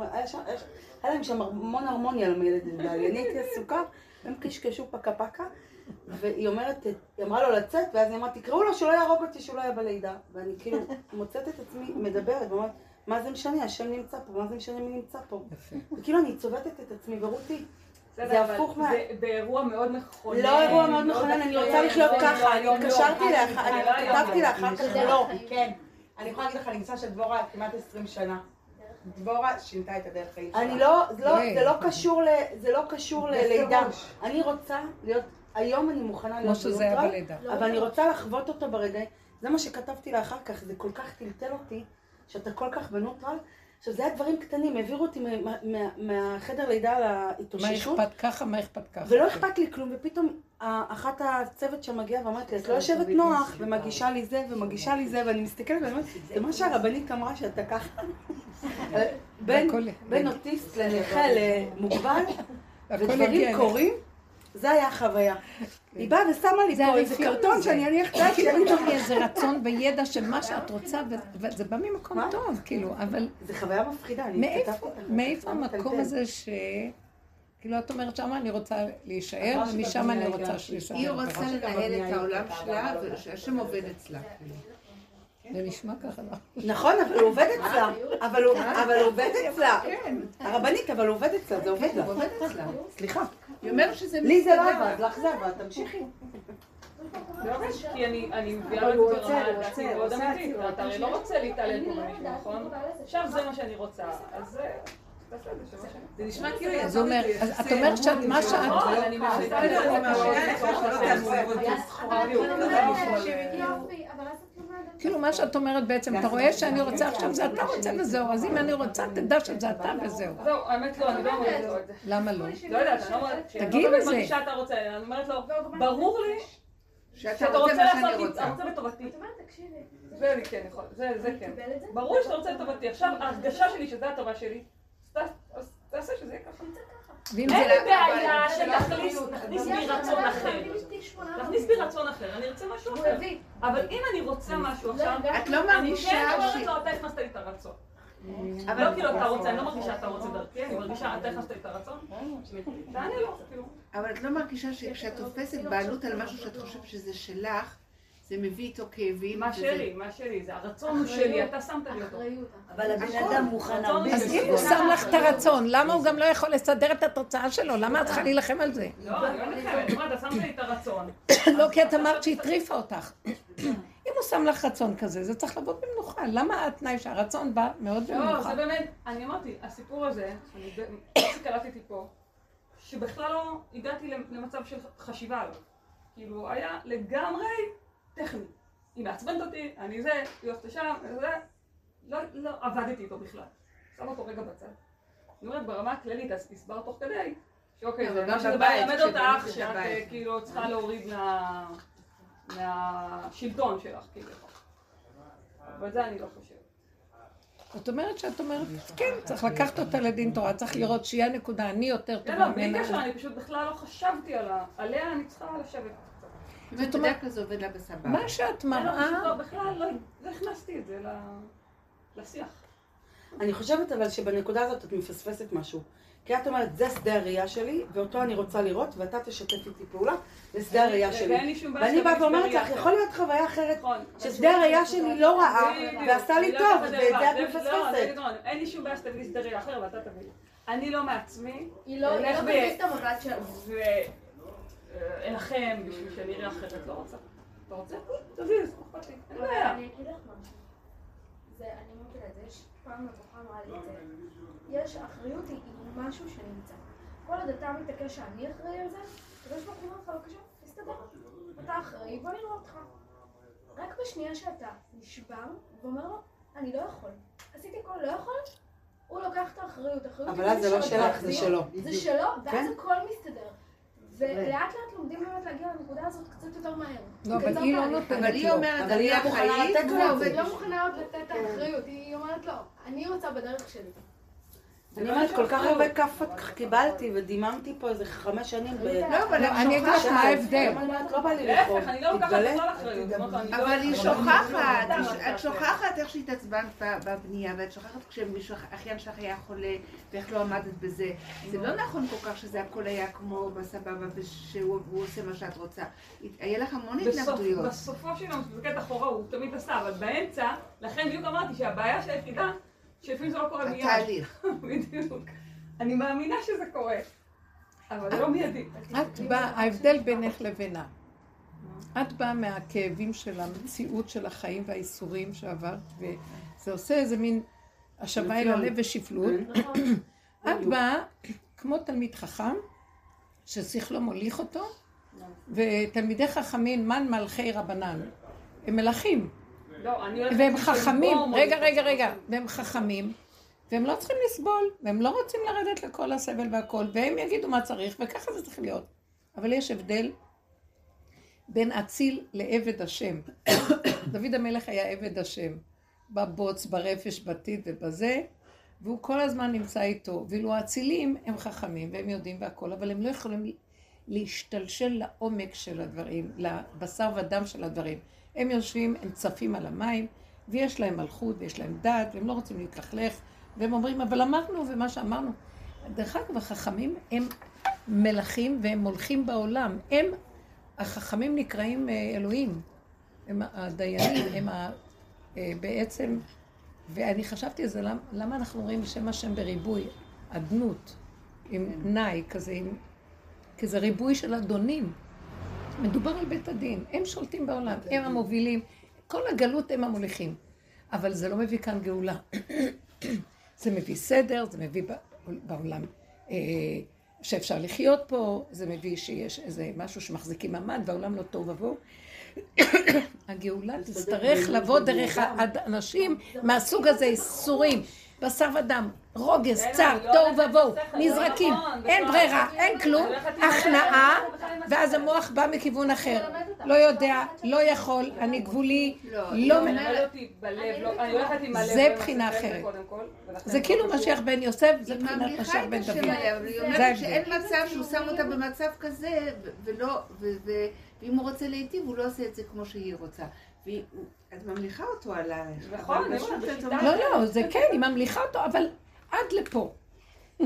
היה להם שם המון הרמוניה למילדת בעלי, אני הייתי עסוקה, הם קשקשו פקה פקה, והיא אומרת, היא אמרה לו לצאת, ואז היא אמרה, תקראו לו שלא יהרוג אותי, שהוא לא יהיה בלידה. ואני כאילו מוצאת את עצמי מדברת, ואומרת, מה זה משנה, השם נמצא פה, מה זה משנה מי נמצא פה. וכאילו אני צובטת את עצמי, ורותי, זה הפוך מה- זה באירוע מאוד מכונן. לא אירוע מאוד מכונן, אני רוצה לחיות ככה, אני התקשרתי לאחר, אני כתבתי לה אחר כך, לא. כן. אני יכולה להגיד לך, אני ניסה של דבורה כמעט 20 שנה. דבורה שינתה את הדרך חיים שלה. אני לא, לא, זה לא קשור ל... זה לא קשור ללידה. אני רוצה להיות, היום אני מוכנה כמו להיות שזה היה בנוטרל, בלידה. אבל אני רוצה לחוות אותו ברגע, זה מה שכתבתי לה אחר כך, זה כל כך טלטל אותי, שאתה כל כך בנוטרל. עכשיו זה היה דברים קטנים, העבירו אותי מה- מה- מהחדר לידה מה להתאוששות, אכפת ככה, מה אכפת ככה. ולא אכפת לי כלום, ופתאום ה- אחת הצוות שמגיעה ואמרת לי, את לא יושבת נוח, ומגישה לי זה, ומגישה לי זה, ואני מסתכלת ואני אומרת, זה מה שהרבנית אמרה שאתה ככה. בין בין אוטיסט לנכה למוגבל, ודברים. קורים, זה היה החוויה. היא באה ושמה לי זה פה איזה קרטון. שאני אניח את כאילו שלי. פתאום יהיה איזה רצון וידע של מה שאת רוצה, וזה בא ממקום? טוב, כאילו, אבל זה חוויה מפחידה, אני מאיפה- כתבתי. מאיפה זה המקום. הזה ש... כאילו, את אומרת, שמה אני רוצה להישאר, ומשם אני רוצה שישאר. היא רוצה לנהל את העולם שלה, ושהשם עובד אצלה. זה נשמע ככה, לא? נכון, אבל הוא עובד אצלה. אבל הוא אבל הוא עובד אצלה. הרבנית, אבל הוא עובד אצלה, זה עובד לה. הוא עובד אצלה. סליחה. היא אומרת שזה לי זה לא מסתדר. עבד, לך זה עבד, תמשיכי. לא, כי אני אני מביאה אבל את זה רוצה, מאוד אמיתית. אתה הרי לא רוצה להתעלל פה במישהו, נכון? עכשיו זה מה שאני רוצה. אז זה... נשמע כאילו אז הוא אומר, אז את אומרת שאת, מה שאת... אני. כאילו מה שאת אומרת בעצם, אתה רואה שאני רוצה עכשיו זה אתה רוצה וזהו, אז אם אני רוצה תדע שזה אתה וזהו. זהו, האמת לא, אני לא אומרת לו את זה. למה לא? לא יודעת, אני לא אומרת, תגיעי אני לא לזה. מרגישה אתה רוצה, אני אומרת לו, ברור לי שאתה רוצה רוצה מה שאני לעשות, רוצה. אתה רוצה בטובתי. זה כן יכול, זה זה כן. ברור לי שאתה רוצה לטובתי. עכשיו, ההרגשה שלי שזה הטובה שלי, תעשה שזה יהיה ככה. אין. לי בעיה שתכניס תכניס בי רצון אחר. תכניס בי רצון אחר, אני ארצה משהו אחר. אבל אם אני רוצה משהו עכשיו, את לא אני מרגישה כן ש... אומרת לו, אתה הכנסת לי את הרצון. אבל לא כאילו אתה רוצה, אני לא מרגישה אתה רוצה דרכי, אני מרגישה אתה הכנסת לי את הרצון. ואני לא, כאילו. אבל את לא מרגישה שכשאת תופסת בעלות על משהו שאת חושבת שזה שלך, זה מביא איתו כאבים. מה שלי, מה שלי, זה הרצון הוא שלי, אתה שמת לי אותו. אבל הבן אדם מוכן הרבה אז אם הוא. שם לך את הרצון, למה הוא גם לא יכול לסדר את התוצאה שלו? למה את צריכה להילחם על זה? לא, אני לא נלחמת, אתה שמת לי את הרצון. לא, כי את אמרת שהטריפה אותך. אם הוא שם לך רצון כזה, זה צריך לבוא במנוחה. למה התנאי שהרצון בא מאוד לא, במנוחה? זה באמת, אני אמרתי, הסיפור הזה, אני שקלטתי פה, שבכלל לא הגעתי למצב של חשיבה עליו. כאילו, היה לגמרי טכני. היא מעצבנת אותי, אני זה, היא עושה שם, זה, לא, לא עבדתי איתו בכלל. שם אותו רגע בצד. אני אומרת, ברמה הכללית, אז הסברת תוך כדי, שאוקיי, אבל זה גם מה שזה בא ללמד אותך, את שאת. אה, כאילו צריכה להוריד מה- מהשלטון שלך, כאילו. אבל זה אני לא חושבת. זאת אומרת שאת אומרת, כן, צריך לקחת אותה לדין תורה, צריך לראות שהיא הנקודה, אני יותר לא, טובה לא, בלי ממנה. קשר, אני פשוט בכלל לא חשבתי. עליה אני צריכה לשבת. באמת, בדרך כלל זה עובד לה בסבבה. מה שאת לא, מראה, לא, בכלל לא לא הכנסתי את זה לשיח. אני חושבת אבל שבנקודה הזאת את מפספסת משהו. כי את אומרת, זה שדה הראייה שלי, ואותו אני רוצה לראות, ואתה תשתף איתי פעולה, זה שדה הראייה ואין שלי. לי שום בעיה ואני באה ואומרת לך, יכול להיות חוויה אחרת, נכון. ששדה הראייה שלי לא רעה. ועשתה לי לא טוב, ואת זה את. לא, אני מפספסת. אין לי שום בעיה שתביא לי שדה ראייה אחר ואתה תביא לי. אני לא מעצמי, היא לא תכניס את המבט שלה. ואלחם בשביל שאני אראה אחרת, לא רוצה. אתה רוצה? תביא, זה אכפת לי. אין בעיה. אני אגיד לך משהו. זה, אני לה את זה, יש פעם מבוכה אמרה לי את זה. יש, האחריות היא משהו שנמצא. כל עוד אתה מתעקש שאני אחראי על זה, הקדוש ברוך הוא אומר לך, בבקשה, תסתדר. אתה אחראי, בוא נראה אותך. רק בשנייה שאתה נשבר ואומר לו, אני לא יכול. עשיתי הכל, לא יכול, הוא לוקח את האחריות. האחריות אבל אז זה לא. שלך, זה שלו. זה שלו, ואז כן. הכל מסתדר. ולאט לאט לומדים באמת להגיע לנקודה הזאת קצת יותר מהר. לא, אבל היא לא. נותנת אבל היא לו. אומרת, אבל אני היא לא מוכנה אחראית, לתת לו זהו. והיא לא מוכנה עוד לתת את האחריות, היא אומרת לא, אני רוצה בדרך שלי. אני אומרת, כל כך הרבה כאפות קיבלתי, ודיממתי פה איזה חמש שנים ב... לא, אבל לא, אני אגיד לך. מה ההבדל. היום אני אומרת, לא בא לי להפך, אני לא לוקחת. בכלל אחריות. לא- אבל היא לא- שוכחת, לא- את שוכחת איך שהתעצבנת בבנייה, ואת שוכחת כשאחיין שלך היה חולה, ואיך לא עמדת בזה. זה לא נכון כל כך שזה הכל היה כמו בסבבה, ושהוא הוא עושה מה שאת רוצה. היה לך המון התנגדויות. בסופו של יום, זה קטע אחורה, הוא תמיד עשה, אבל באמצע, לכן בדיוק אמרתי שהבעיה של היחידה, שלפעמים זה לא קורה מיד. התהליך. בדיוק. אני מאמינה שזה קורה, אבל זה לא מיידי. את באה, ההבדל בינך לבינה. את באה מהכאבים של המציאות של החיים והאיסורים שעברת, וזה עושה איזה מין השבה אל הלב ושפלות. את באה כמו תלמיד חכם, ששכלו מוליך אותו, ותלמידי חכמים, מן מלכי רבנן. הם מלכים, לא, והם עם חכמים, רגע, או- רגע, רגע, והם חכמים, והם לא צריכים לסבול, והם לא רוצים לרדת לכל הסבל והכל, והם יגידו מה צריך, וככה זה צריך להיות. אבל יש הבדל בין אציל לעבד השם. דוד המלך היה עבד השם, בבוץ, ברפש, בטיט ובזה, והוא כל הזמן נמצא איתו. ואילו האצילים הם חכמים והם יודעים והכל, אבל הם לא יכולים להשתלשל לעומק של הדברים, לבשר ודם של הדברים. הם יושבים, הם צפים על המים, ויש להם מלכות ויש להם דת, והם לא רוצים להתלכלך, והם אומרים, אבל אמרנו ומה שאמרנו. דרך אגב, החכמים הם מלכים והם הולכים בעולם. הם, החכמים נקראים אה, אלוהים. הם הדיינים, הם ה, אה, בעצם, ואני חשבתי על זה, למה, למה אנחנו רואים שם השם בריבוי? אדנות, עם נאי כזה, עם, כזה ריבוי של אדונים. מדובר על בית הדין, הם שולטים בעולם, הם המובילים, כל הגלות הם המוליכים. אבל זה לא מביא כאן גאולה. זה מביא סדר, זה מביא בעולם אה, שאפשר לחיות פה, זה מביא שיש איזה משהו שמחזיקים מעמד, והעולם לא תוהו ובוהו. הגאולה תצטרך לבוא דרך האנשים מהסוג הזה, איסורים, בשר ודם, רוגז, לא תוהו ובוהו, נזרקים, לא נכון, אין בכלל. ברירה, אין כלום, הכנעה, ואז המוח בא מכיוון אחר. לא יודע, לא יכול, אני גבולי, לא... זה מלמד אותי בלב, לא- אני הולכת עם הלב. זה לא עם בחינה אחרת. זה כאילו לא. משיח בן יוסף, זה ממליכה משיח בן דוד. היא זה אומרת. שאין מצב שהוא שם אותה במצב כזה, ולא, ואם הוא רוצה להיטיב, הוא לא עושה את זה כמו שהיא רוצה. את ממליכה אותו עלייך. נכון, לא, לא, זה כן, היא ממליכה אותו, אבל עד לפה.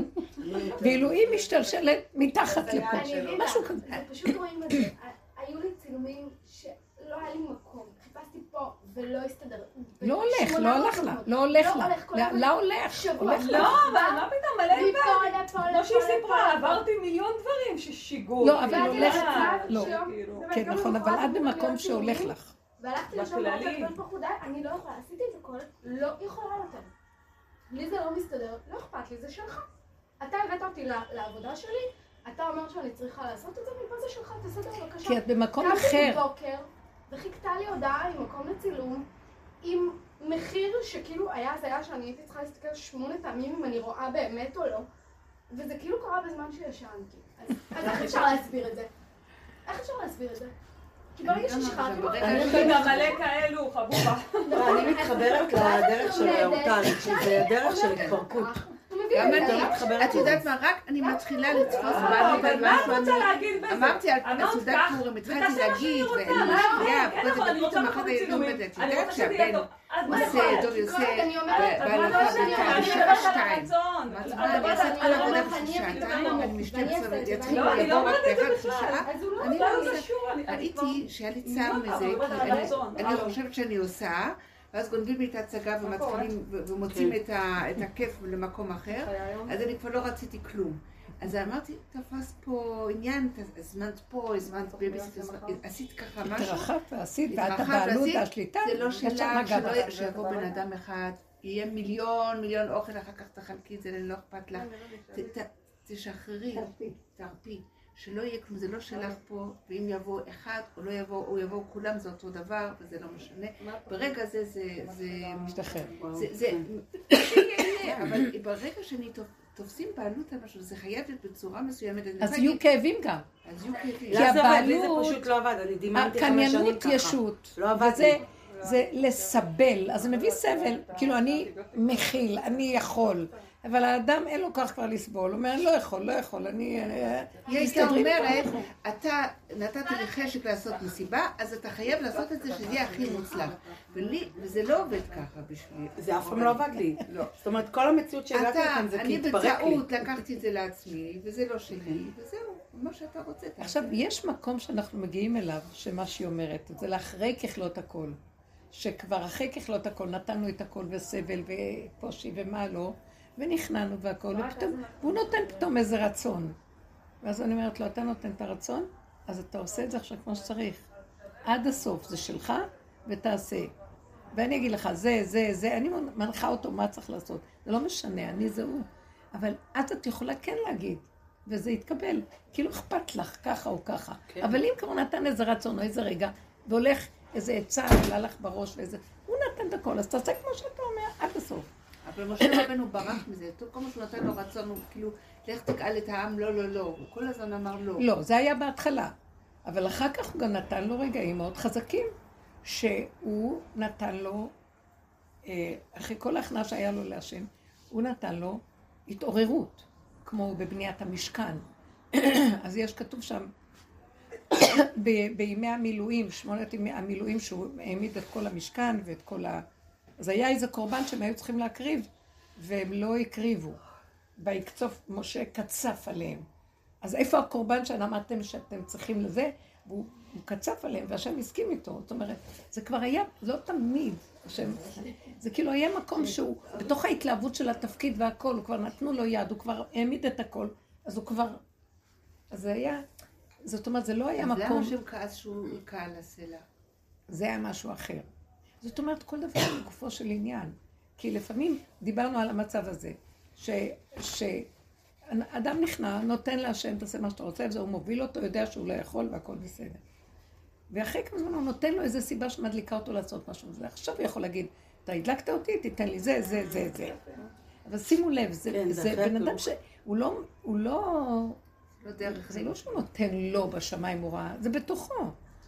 ואילו היא משתלשלת מתחת לפה. אני מבינה, משהו כזה. זה פשוט רואים את זה. היו לי צילומים שלא היה לי מקום. חיפשתי פה ולא הסתדר. לא הולך, לא הלך לה, מקומות. לא הולך לה. הולך, לא. לא הולך. הולך לה. לא, אבל מה פתאום, מלא דברים. כמו שהיא סיפרה. עברתי מיליון דברים ששיגעו. לא, אבל הולך- מה, לא. כאילו. כן, נכון, אבל עד במקום שהולך לך. והלכתי לשם. ואמרתי לקדוש ברוך הוא די, אני לא יכולה, עשיתי את הכל, לא יכולה יותר. לי זה לא מסתדר, לא אכפת לי, זה שלך. אתה הבאת אותי לעבודה שלי, אתה אומר שאני צריכה לעשות את זה, מפה זה שלך, תעשה את זה בבקשה. כי את במקום קמתי אחר. בבוקר, וחיכתה לי הודעה עם מקום לצילום, עם מחיר שכאילו היה הזיה שאני הייתי צריכה להסתכל שמונה פעמים אם אני רואה באמת או לא, וזה כאילו קרה בזמן שישנתי. אז איך אפשר להסביר את זה? איך אפשר להסביר את זה? כי ברגע ששחררתי אני מלא כאלו, חבובה. לא, אני מתחברת לדרך של אורטל, שזה דרך של התפרקות. גם אני מתחברת את יודעת מה, רק אני מתחילה לתפוס בעלות על אבל מה את רוצה להגיד בזה? אמרתי סעודת כך, פורים, התחלתי להגיד, ואני מה משקיעה, כן, וכל נכון, ופתאום צילומים. ילד, את יודעת שהבן עושה? דוב יוסף, לא? איתה אני בשעה שתיים. מה את אני אעשה את כל. העבודה בשעתיים, אפילו אני ואני את זה, יתחילו לא, לא לבוא רק את זה באחד. שעה. לא אני לא לא עושה- אני- אני כבר- ראיתי שהיה לי צער לא, מזה, כי אני-. חושבת שאני עושה, ואז גונבים לי את ההצגה ומתחילים ו- ומוצאים את ה- את הכיף למקום אחר, אז אני כבר לא רציתי כלום. אז אמרתי, תפס פה עניין, הזמנת פה, הזמנת בייביסיטר, עשית ככה משהו, התרחבת ועשית, ואת הבעלות ועשית, והשליטה, זה לא שלך. י- שיבוא בן אדם אחד, יהיה מיליון מיליון אוכל, אחר כך תחלקי את זה, לא אכפת לך. ת- תשחררי, תרפי, שלא יהיה כלום, זה לא שלך פה, ואם יבוא אחד או לא יבוא, או יבואו כולם, זה אותו דבר, וזה לא משנה. ברגע זה, זה, זה, משתחרר. זה, אבל ברגע שאני תופ- תופסים בעלות על משהו, זה חייב להיות בצורה מסוימת. אני אז יהיו כאבים גם. אז יהיו כאבים. כי לא, זה הבעלות- פשוט לא עבד, אני דימנתי חמש שנים הקניינות ככה. ישות. לא עבד. זה לסבל, אז זה מביא סבל, כאילו אני מכיל, אני יכול, אבל האדם אין לו כך כבר לסבול, הוא אומר, אני לא יכול, לא יכול, אני... אה, היא הייתה אומרת, אתה נתת לי חשק לעשות מסיבה, אז אתה חייב לעשות את זה שזה יהיה הכי מוצלח. ולי, וזה לא עובד ככה בשבילי. זה אף פעם לא עבד לי. לא. זאת אומרת, כל המציאות שהגעתי לכאן זה כי אני התפרק לי. בטעות לקחתי את זה לעצמי, וזה לא שלי, וזהו, מה שאתה רוצה. תעשה. עכשיו, יש מקום שאנחנו מגיעים אליו, שמה שהיא אומרת, זה לאחרי ככלות הכל. שכבר אחרי ככלות הכל נתנו את הכל וסבל ופושי ומה לא, ונכנענו והכל, ופתאום, והוא נותן פתאום איזה רצון. ואז אני אומרת לו, אתה נותן את הרצון, אז אתה עושה את זה עכשיו כמו שצריך. עד הסוף, זה שלך, ותעשה. ואני אגיד לך, זה, זה, זה, אני מנחה אותו מה צריך לעשות. זה לא משנה, אני זה הוא. אבל אז את יכולה כן להגיד, וזה יתקבל. כאילו אכפת לך, ככה או ככה. כן. אבל אם כבר נתן איזה רצון או איזה רגע, והולך איזה עצה, עלה לך בראש ואיזה... הוא נתן את הכל, אז תעשה כמו שאתה אומר, עד הסוף. אבל משה רבנו ברח מזה, כל מה שהוא נתן לו רצון, הוא כאילו, לך תגאל את העם, לא, לא, לא. הוא כל הזמן אמר לא. לא, זה היה בהתחלה. אבל אחר כך הוא גם נתן לו רגעים מאוד חזקים, שהוא נתן לו, אה, אחרי כל ההכנעה שהיה לו להשם, הוא נתן לו התעוררות, כמו בבניית המשכן. אז יש כתוב שם, בימי המילואים, שמונת ימי המילואים שהוא העמיד את כל המשכן ואת כל ה... אז היה איזה קורבן שהם היו צריכים להקריב, והם לא הקריבו. ויקצוף משה קצף עליהם. אז איפה הקורבן שאמרתם שאתם צריכים לזה? והוא הוא קצף עליהם, והשם הסכים איתו. זאת אומרת, זה כבר היה, לא תמיד, השם, זה כאילו היה מקום שהוא, בתוך ההתלהבות של התפקיד והכל, הוא כבר נתנו לו יד, הוא כבר העמיד את הכל, אז הוא כבר, אז זה היה, זאת אומרת, זה לא היה אז מקום, למה שהוא כעס שהוא היכה על הסלע? זה היה משהו אחר. זאת אומרת, כל דבר לגופו של עניין. כי לפעמים דיברנו על המצב הזה, ש... ש... אדם נכנע, נותן להשם, תעשה מה שאתה רוצה, וזהו מוביל אותו, יודע שהוא לא יכול והכל בסדר. ואחרי כמה זמן הוא נותן לו איזו סיבה שמדליקה אותו לעשות משהו. ועכשיו הוא יכול להגיד, אתה הדלקת אותי, תיתן לי זה, זה, זה, זה. אבל שימו לב, זה, כן, זה, בן אדם. שהוא לא, הוא לא, לא דרך זה לא שהוא נותן לו בשמיים הוראה, זה בתוכו.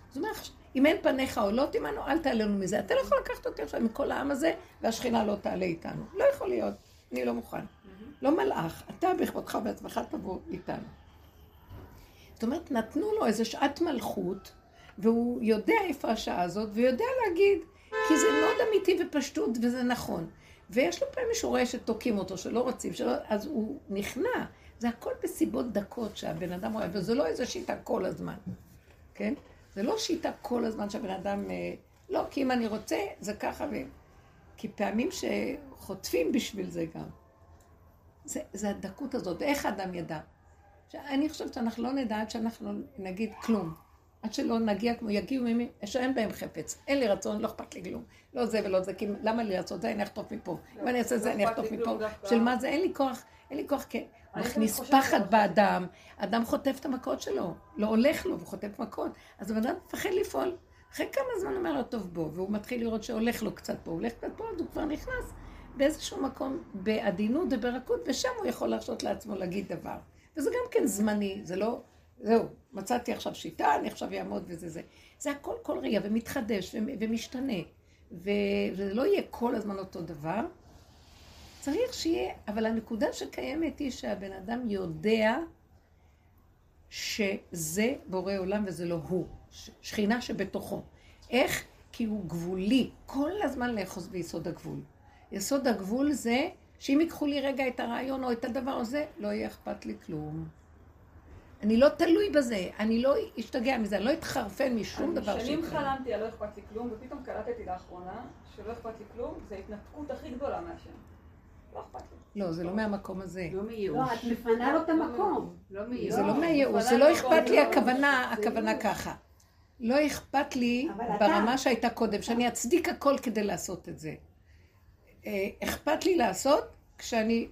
זאת אומרת, אם אין פניך עולות עמנו, אל תעלה לנו מזה. אתה לא יכול לקחת אותי עכשיו מכל העם הזה, והשכינה לא תעלה איתנו. לא יכול להיות, אני לא מוכן. לא מלאך, אתה בכבודך ובעצמך תבוא איתנו. זאת אומרת, נתנו לו איזו שעת מלכות, והוא יודע איפה השעה הזאת, ויודע להגיד, כי זה מאוד אמיתי ופשטות, וזה נכון. ויש לו פעמים שהוא רואה שתוקעים אותו, שלא רוצים, שלא, אז הוא נכנע. זה הכל בסיבות דקות שהבן אדם רואה, וזה לא איזו שיטה כל הזמן, כן? זה לא שיטה כל הזמן שהבן אדם... אה, לא, כי אם אני רוצה, זה ככה ו... כי פעמים שחוטפים בשביל זה גם. זה, זה הדקות הזאת, איך האדם ידע? אני חושבת שאנחנו לא נדע עד שאנחנו נגיד כלום. עד שלא נגיע כמו יגיעו ממי, שאין בהם חפץ. אין לי רצון, לא אכפת לי כלום. לא זה ולא זה, כי למה לי לעשות זה, אני אחטוף מפה. אם אני אעשה זה, אני אחטוף מפה. של מה זה, אין לי כוח, אין לי כוח, כן. מכניס פחד באדם, אדם חוטף את המכות שלו. לא הולך לו, והוא חוטף מכות. אז הבן אדם מפחד לפעול. אחרי כמה זמן אומר לו, טוב בוא, והוא מתחיל לראות שהולך לו קצת פה, הולך קצת פה, אז הוא כבר נכנס באיזשהו מקום בעדינות וברכות, ושם הוא יכול להרשות לעצמו להגיד דבר. וזה גם כן זמני, זה לא, זהו, מצאתי עכשיו שיטה, אני עכשיו אעמוד וזה זה. זה הכל כל רגע, ומתחדש, ומשתנה. וזה לא יהיה כל הזמן אותו דבר. צריך שיהיה, אבל הנקודה שקיימת היא שהבן אדם יודע שזה בורא עולם וזה לא הוא, שכינה שבתוכו. איך? כי הוא גבולי, כל הזמן לאחוז ביסוד הגבול. יסוד הגבול זה שאם ייקחו לי רגע את הרעיון או את הדבר הזה, לא יהיה אכפת לי כלום. אני לא תלוי בזה, אני לא אשתגע מזה, אני לא אתחרפן משום דבר שנים שיקרה. חלמתי על לא אכפת לי כלום, ופתאום קלטתי לאחרונה שלא אכפת לי כלום, זה ההתנתקות הכי גדולה מהשם. לא אכפת לי. לא, זה לא מהמקום הזה. לא לא, מייאוש. את מפנה לו את המקום. לא מייאוש. זה לא מהייאוש, אבל זה לא אני אכפת לי, לא- הכוונה, הכוונה. ככה. לא אכפת לי ברמה שהייתה קודם, שאני אצדיק הכל כדי לעשות את זה. אה, אכפת לי לעשות כשאני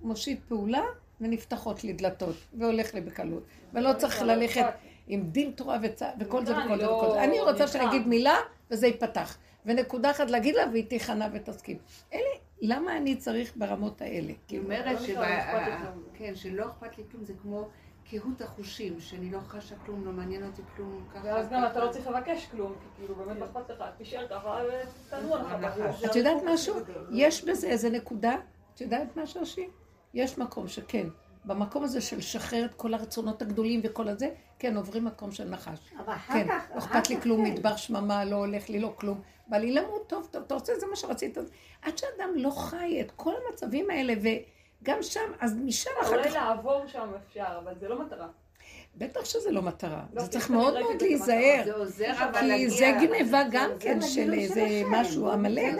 מושיט פעולה ונפתחות לי דלתות, והולך לי בקלות. ולא צריך לא ללכת לי. עם דין תורה. וכל זה וכל זה לא- וכל זה. אני רוצה. שאני אגיד מילה וזה ייפתח. ונקודה אחת להגיד לה והיא תיכנע ותסכים. אלה, למה אני צריך ברמות האלה? היא כאילו, אומרת לא כלום. כן, שלא אכפת לי כלום, זה כמו קהות החושים, שאני לא חשה כלום, לא מעניין אותי כלום, ככה. ואז גם אתה. לא צריך לבקש כלום, כי כאילו באמת לא אכפת לך, תישאר ככה ותנוע לך בראש. את יודעת משהו? יש בזה איזה נקודה, את יודעת מה שושי? יש מקום שכן, במקום הזה של לשחרר את כל הרצונות הגדולים וכל הזה, כן, עוברים מקום של נחש. אבל אחר כן, כך... לא אכפת לי כלום, כן. מדבר שממה, לא הולך לי, לא כלום. בא לי למות, טוב, טוב, אתה רוצה, זה מה שרצית. עד שאדם לא חי את כל המצבים האלה, וגם שם, אז משם אחר אולי כך, לעבור שם אפשר, אבל זה לא מטרה. בטח שזה לא מטרה. לא, זה צריך מאוד מאוד. להיזהר. כי להגיע... זה גניבה גם זה כן של איזה. משהו עמלק,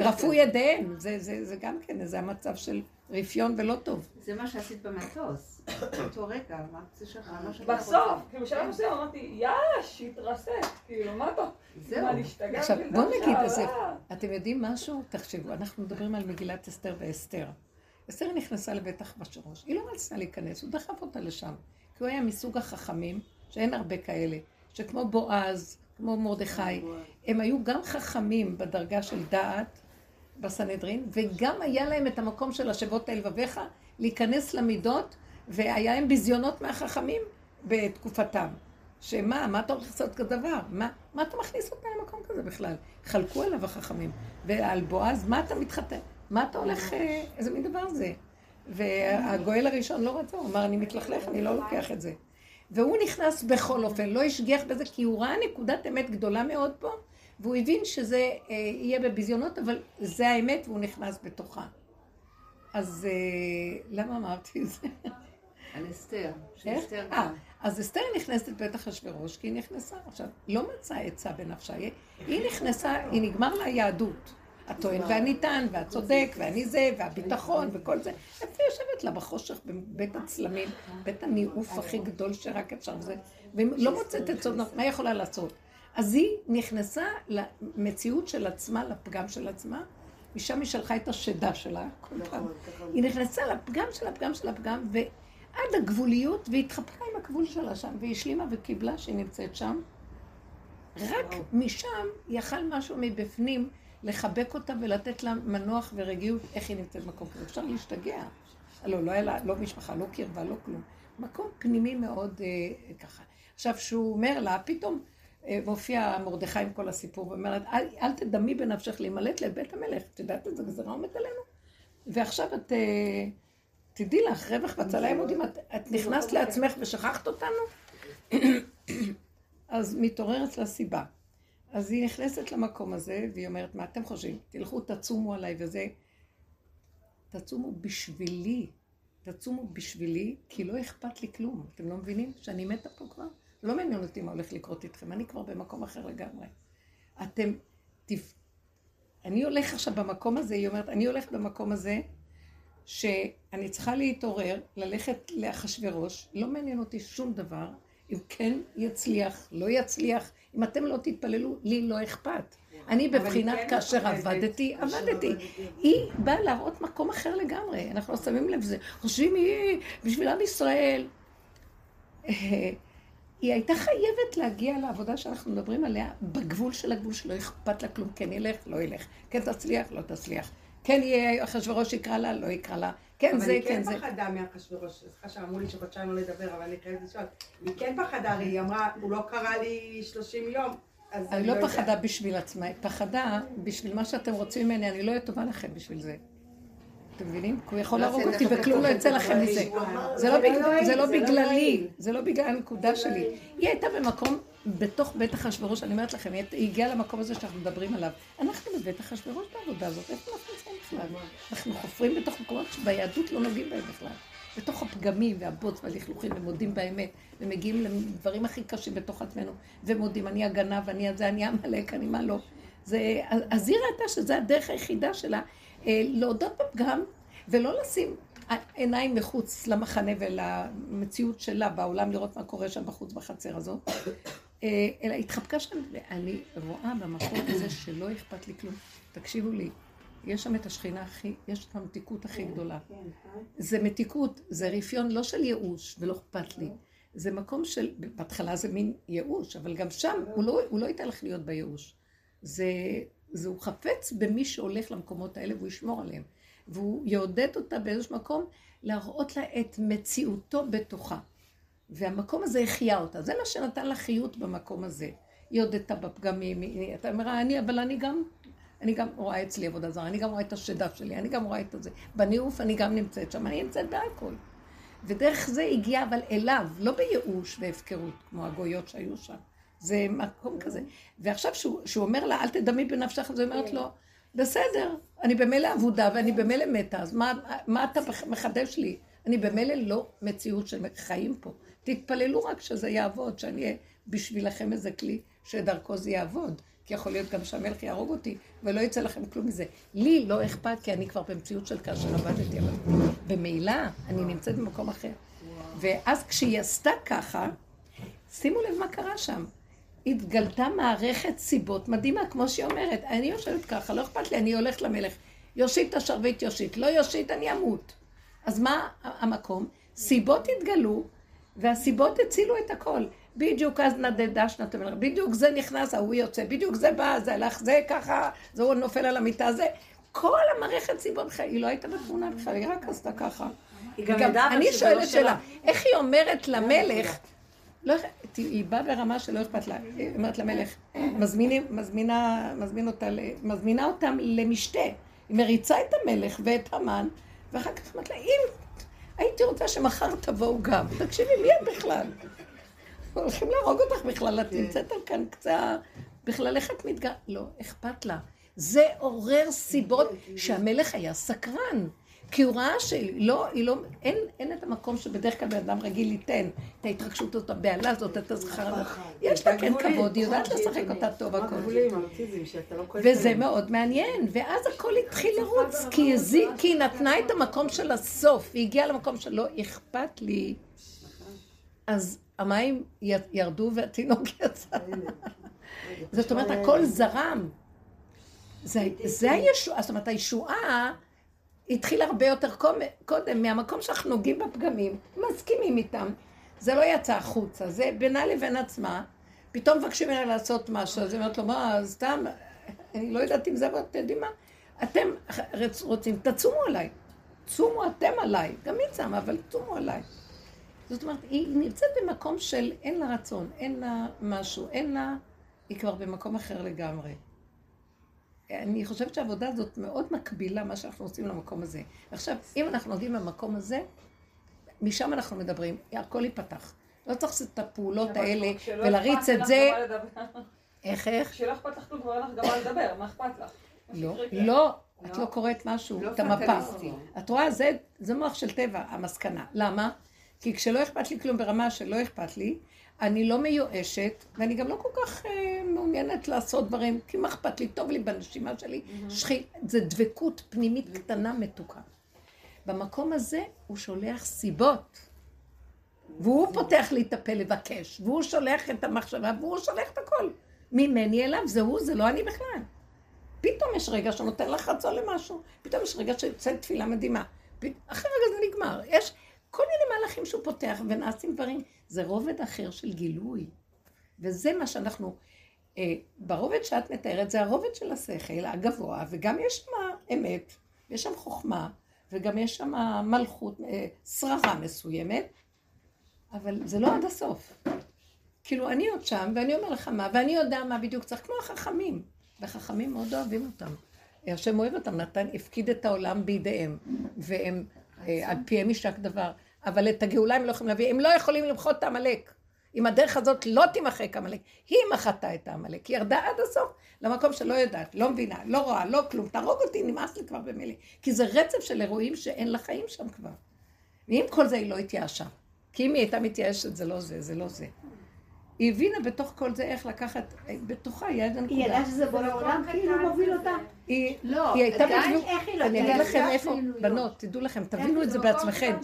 רפוי ידיהם, זה- זה זה גם כן איזה המצב של רפיון ולא טוב. זה מה שעשית במטוס. באותו רגע, זה שלך? מה שאתה בסוף. כאילו בשלב מסוים אמרתי, יאללה, שיתרסק, כאילו, מה אתה? זהו. מה? עכשיו, בלי בוא זה? נגיד עכשיו, איזה, אה. אתם יודעים משהו? תחשבו, אנחנו מדברים על מגילת אסתר ואסתר. אסתר נכנסה לבית אחשוורוש, היא לא רצתה להיכנס, הוא דחף אותה לשם. כי הוא היה מסוג החכמים, שאין הרבה כאלה, שכמו בועז, כמו מרדכי, הם היו גם חכמים בדרגה של דעת בסנהדרין, וגם היה להם את המקום של השבות אל לבביך, להיכנס למידות, והיה להם ביזיונות מהחכמים בתקופתם. שמה, מה אתה הולך לעשות כזה דבר? מה, מה אתה מכניס אותה למקום כזה בכלל? חלקו עליו החכמים. ועל בועז, מה אתה מתחתן? מה אתה הולך, אה, איזה מין דבר זה? והגואל הראשון לא רצה, הוא אמר, אני מתלכלך, אני לא לוקח את זה. והוא נכנס בכל אופן, לא השגיח בזה, כי הוא ראה נקודת אמת גדולה מאוד פה, והוא הבין שזה אה, יהיה בביזיונות, אבל זה האמת, והוא נכנס בתוכה. אז אה, למה אמרתי את זה? על אסתר. אה. אז אסתר נכנסת לבית אחשוורוש, כי היא נכנסה. עכשיו, לא מצאה עצה בנפשה, היא- נכנסה, היא נגמר לה היהדות. הטוען והניתן, והצודק, ואני זה, והביטחון, וכל זה. איפה יושבת לה בחושך, בבית הצלמים, בית הניאוף הכי גדול שרק אפשר, וזה, והיא לא מוצאת עצות, מה היא יכולה לעשות? אז היא נכנסה למציאות של עצמה, לפגם של עצמה, משם היא שלחה את השדה שלה, כל פעם. נכון, נכון. היא נכנסה לפגם של הפגם של הפגם, ועד הגבוליות, והתחבקה עם הגבול שלה שם, והיא השלימה וקיבלה שהיא נמצאת שם. רק משם יכל משהו מבפנים לחבק אותה ולתת לה מנוח ורגיעות, איך היא נמצאת במקום כזה. אפשר להשתגע. לא, לא היה לה, לא משפחה, לא קרבה, לא כלום. מקום פנימי מאוד אה, ככה. עכשיו, שהוא אומר לה, פתאום אה, מופיע מרדכי עם כל הסיפור, ואומרת, אל, אל תדמי בנפשך להימלט לבית המלך. את יודעת איזה גזרה עומדת עלינו? ועכשיו את, אה, תדעי לך, רווח והצלה ימודים, את, את נכנסת לעצמך ושכחת אותנו? אז מתעוררת לה סיבה. אז היא נכנסת למקום הזה, והיא אומרת, מה אתם חושבים? תלכו, תצומו עליי, וזה... תצומו בשבילי. תצומו בשבילי, כי לא אכפת לי כלום. אתם לא מבינים שאני מתה פה כבר? לא מעניין אותי מה הולך לקרות איתכם, אני כבר במקום אחר לגמרי. אתם... תפ... אני הולך עכשיו במקום הזה, היא אומרת, אני הולכת במקום הזה, שאני צריכה להתעורר, ללכת לאחשוורוש, לא מעניין אותי שום דבר, אם כן יצליח, לא יצליח, אם אתם לא תתפללו, לי לא אכפת. אני בבחינת כן כאשר מפחדת עבדתי, עבדתי. היא באה להראות מקום אחר לגמרי, אנחנו לא שמים לב לזה. חושבים היא בשביל עם ישראל. היא הייתה חייבת להגיע לעבודה שאנחנו מדברים עליה בגבול של הגבול שלא אכפת לה כלום, כן ילך, לא ילך, כן תצליח, לא תצליח. כן יהיה אחשוורוש יקרא לה, לא יקרא לה, כן זה, כן זה. אבל היא כן פחדה מאחשוורוש, סליחה שאמרו לי שחודשיים לא לדבר, אבל אני חייבת לשאול. היא כן פחדה, הרי היא אמרה, הוא לא קרא לי 30 יום. אני לא יודעת. פחדה בשביל עצמה, היא פחדה בשביל מה שאתם רוצים ממני, אני לא אהיה טובה לכם בשביל זה. אתם מבינים? כי הוא יכול להרוג אותי וכלום לא יצא לכם מזה. זה לא לא בגללי, זה לא בגלל הנקודה שלי. היא הייתה במקום, בתוך בית אחשוורוש, אני אומרת לכם, היא הגיעה למקום הזה שאנחנו מדברים עליו. אנחנו בבית אחשוורוש בעבודה הזאת, איפה אנחנו בכלל? אנחנו חופרים בתוך מקומות שביהדות לא נוגעים בהם בכלל. בתוך הפגמים והבוץ והלכלוכים, ומודים באמת, ומגיעים לדברים הכי קשים בתוך עצמנו, ומודים, אני הגנב, אני הזה, אני עמלק, אני מה לא. זה, אז היא ראתה שזו הדרך היחידה שלה, אה, להודות בפגם, ולא לשים עיניים מחוץ למחנה ולמציאות שלה בעולם, לראות מה קורה שם בחוץ בחצר הזאת, אה, אלא התחבקה שם, ואני רואה במקום הזה שלא אכפת לי כלום. תקשיבו לי, יש שם את השכינה הכי, יש את המתיקות הכי גדולה. זה מתיקות, זה רפיון לא של ייאוש ולא אכפת לי. זה מקום של, בהתחלה זה מין ייאוש, אבל גם שם הוא לא, הוא לא ייתן לך להיות בייאוש. זה, זה הוא חפץ במי שהולך למקומות האלה והוא ישמור עליהם. והוא יעודד אותה באיזשהו מקום להראות לה את מציאותו בתוכה. והמקום הזה החיה אותה. זה מה שנתן לה חיות במקום הזה. היא הודתה בפגמים, היא- אתה אומר, אני, אבל אני גם, אני גם רואה אצלי עבודה זרה, אני גם רואה את השדה שלי, אני גם רואה את הזה. בניאוף אני גם נמצאת שם, אני נמצאת בהכל. ודרך זה הגיעה אבל אליו, לא בייאוש והפקרות, כמו הגויות שהיו שם. זה מקום כזה. ועכשיו שהוא, שהוא אומר לה, אל תדמי בנפשך, אז היא אומרת לו, בסדר, אני במילא אבודה ואני במילא מתה, אז מה, מה אתה מחדש לי? אני במילא לא מציאות של חיים פה. תתפללו רק שזה יעבוד, שאני אהיה בשבילכם איזה כלי שדרכו זה יעבוד. כי יכול להיות גם שהמלך יהרוג אותי, ולא יצא לכם כלום מזה. לי לא אכפת, כי אני כבר במציאות של כאשר עבדתי, אבל במילא אני נמצאת במקום אחר. ואז כשהיא עשתה ככה, שימו לב מה קרה שם. התגלתה מערכת סיבות מדהימה, כמו שהיא אומרת, אני יושבת ככה, לא אכפת לי, אני הולכת למלך. יושיט את השרביט יושיט, לא יושיט, אני אמות. אז מה המקום? סיבות התגלו, והסיבות הצילו את הכל. בדיוק אז נדדה שנת המלך, בדיוק זה נכנס, ההוא יוצא, בדיוק זה בא, זה הלך, זה ככה, זה הוא נופל על המיטה, זה... כל המערכת סיבות חיי, היא לא הייתה בתמונה בכלל, היא רק עשתה ככה. היא גם ידעה אני שואלת. שאלה, איך היא אומרת למלך, לא, היא באה ברמה שלא אכפת לה, היא אומרת למלך, מזמינים, מזמינה, מזמין אותה, מזמינה אותם למשתה, היא מריצה את המלך ואת המן, ואחר כך אמרת לה, אם הייתי רוצה שמחר תבואו גם, תקשיבי, מי את בכלל? הולכים להרוג אותך בכלל, את נמצאת על כאן קצה, בכלל איך את מתגר... לא, אכפת לה. זה עורר סיבות שהמלך היה סקרן. כי הוא ראה שהיא לא, היא לא, אין, אין את המקום שבדרך כלל בן אדם רגיל ייתן את ההתרגשות הזאת, הבהלה הזאת, את הזכר הזאת. יש לה כן כבוד, היא יודעת לשחק אותה טוב הכל. לא וזה. מאוד מעניין, ואז הכל התחיל לרוץ, כי היא נתנה את המקום של הסוף, היא הגיעה למקום שלא אכפת לי. אז המים ירדו והתינוק יצא. זאת אומרת, הכל זרם. זה, הישועה, זאת אומרת, הישועה התחילה הרבה יותר קודם, מהמקום שאנחנו נוגעים בפגמים, מסכימים איתם. זה לא יצא החוצה, זה בינה לבין עצמה. פתאום מבקשים ממנה לעשות משהו, אז היא אומרת לו, מה, סתם, אני לא יודעת אם זה, אבל אתם יודעים מה? אתם רוצים, תצומו עליי. צומו אתם עליי. גם היא צמה, אבל צומו עליי. זאת אומרת, היא נמצאת במקום של אין לה רצון, אין לה משהו, אין לה... היא כבר במקום אחר לגמרי. אני חושבת שהעבודה הזאת מאוד מקבילה מה שאנחנו עושים למקום הזה. עכשיו, אם אנחנו נוגעים במקום הזה, משם אנחנו מדברים, הכל ייפתח. לא צריך לעשות את הפעולות האלה ולהריץ את זה. איך, איך? כשלא אכפת לך כלום, כבר אין לך גם מה לדבר, מה אכפת לך? לא. לא, את לא קוראת משהו, לא את המפה. את רואה, זה מוח של טבע, המסקנה. למה? כי כשלא אכפת לי כלום ברמה שלא אכפת לי, אני לא מיואשת, ואני גם לא כל כך אה, מעוניינת לעשות דברים, כי מה אכפת לי? טוב לי בנשימה שלי. שכי, זה דבקות פנימית קטנה מתוקה. במקום הזה הוא שולח סיבות. והוא פותח לי את הפה לבקש, והוא שולח את המחשבה, והוא שולח את הכל. ממני אליו, זה הוא, זה לא אני בכלל. פתאום יש רגע שנותן לך רצון למשהו, פתאום יש רגע שיוצאת תפילה מדהימה. פ- אחרי רגע זה נגמר. יש כל מיני מהלכים שהוא פותח ונעשים דברים. זה רובד אחר של גילוי. וזה מה שאנחנו, אה, ברובד שאת מתארת, זה הרובד של השכל הגבוה, וגם יש שם אמת, יש שם חוכמה, וגם יש שם מלכות, אה, שררה מסוימת, אבל זה לא עד הסוף. כאילו, אני עוד שם, ואני אומר לך מה, ואני יודע מה בדיוק צריך, כמו החכמים. וחכמים מאוד אוהבים אותם. השם אוהב אותם, נתן, הפקיד את העולם בידיהם, והם, על פיהם יישק דבר. אבל את הגאולה הם לא יכולים להביא, הם לא יכולים למחות את העמלק. אם הדרך הזאת לא תימחק עמלק, היא מחתה את העמלק, היא ירדה עד הסוף למקום שלא יודעת, לא מבינה, לא רואה, לא כלום, תהרוג אותי, נמאס לי כבר במילא. כי זה רצף של אירועים שאין לה חיים שם כבר. ועם כל זה היא לא התייאשה. כי אם היא הייתה מתייאשת, זה לא זה, זה לא זה. היא הבינה בתוך כל זה איך לקחת, בתוכה היא הייתה היא נקודה. ידעה שזה בורא עולם, כאילו מוביל אותה. היא, לא, היא הייתה בדיוק, איך היא לא אני אגיד? לכם זה איפה, אפילו בנות, תדעו לכם, תבינו את זה במקום בעצמכם.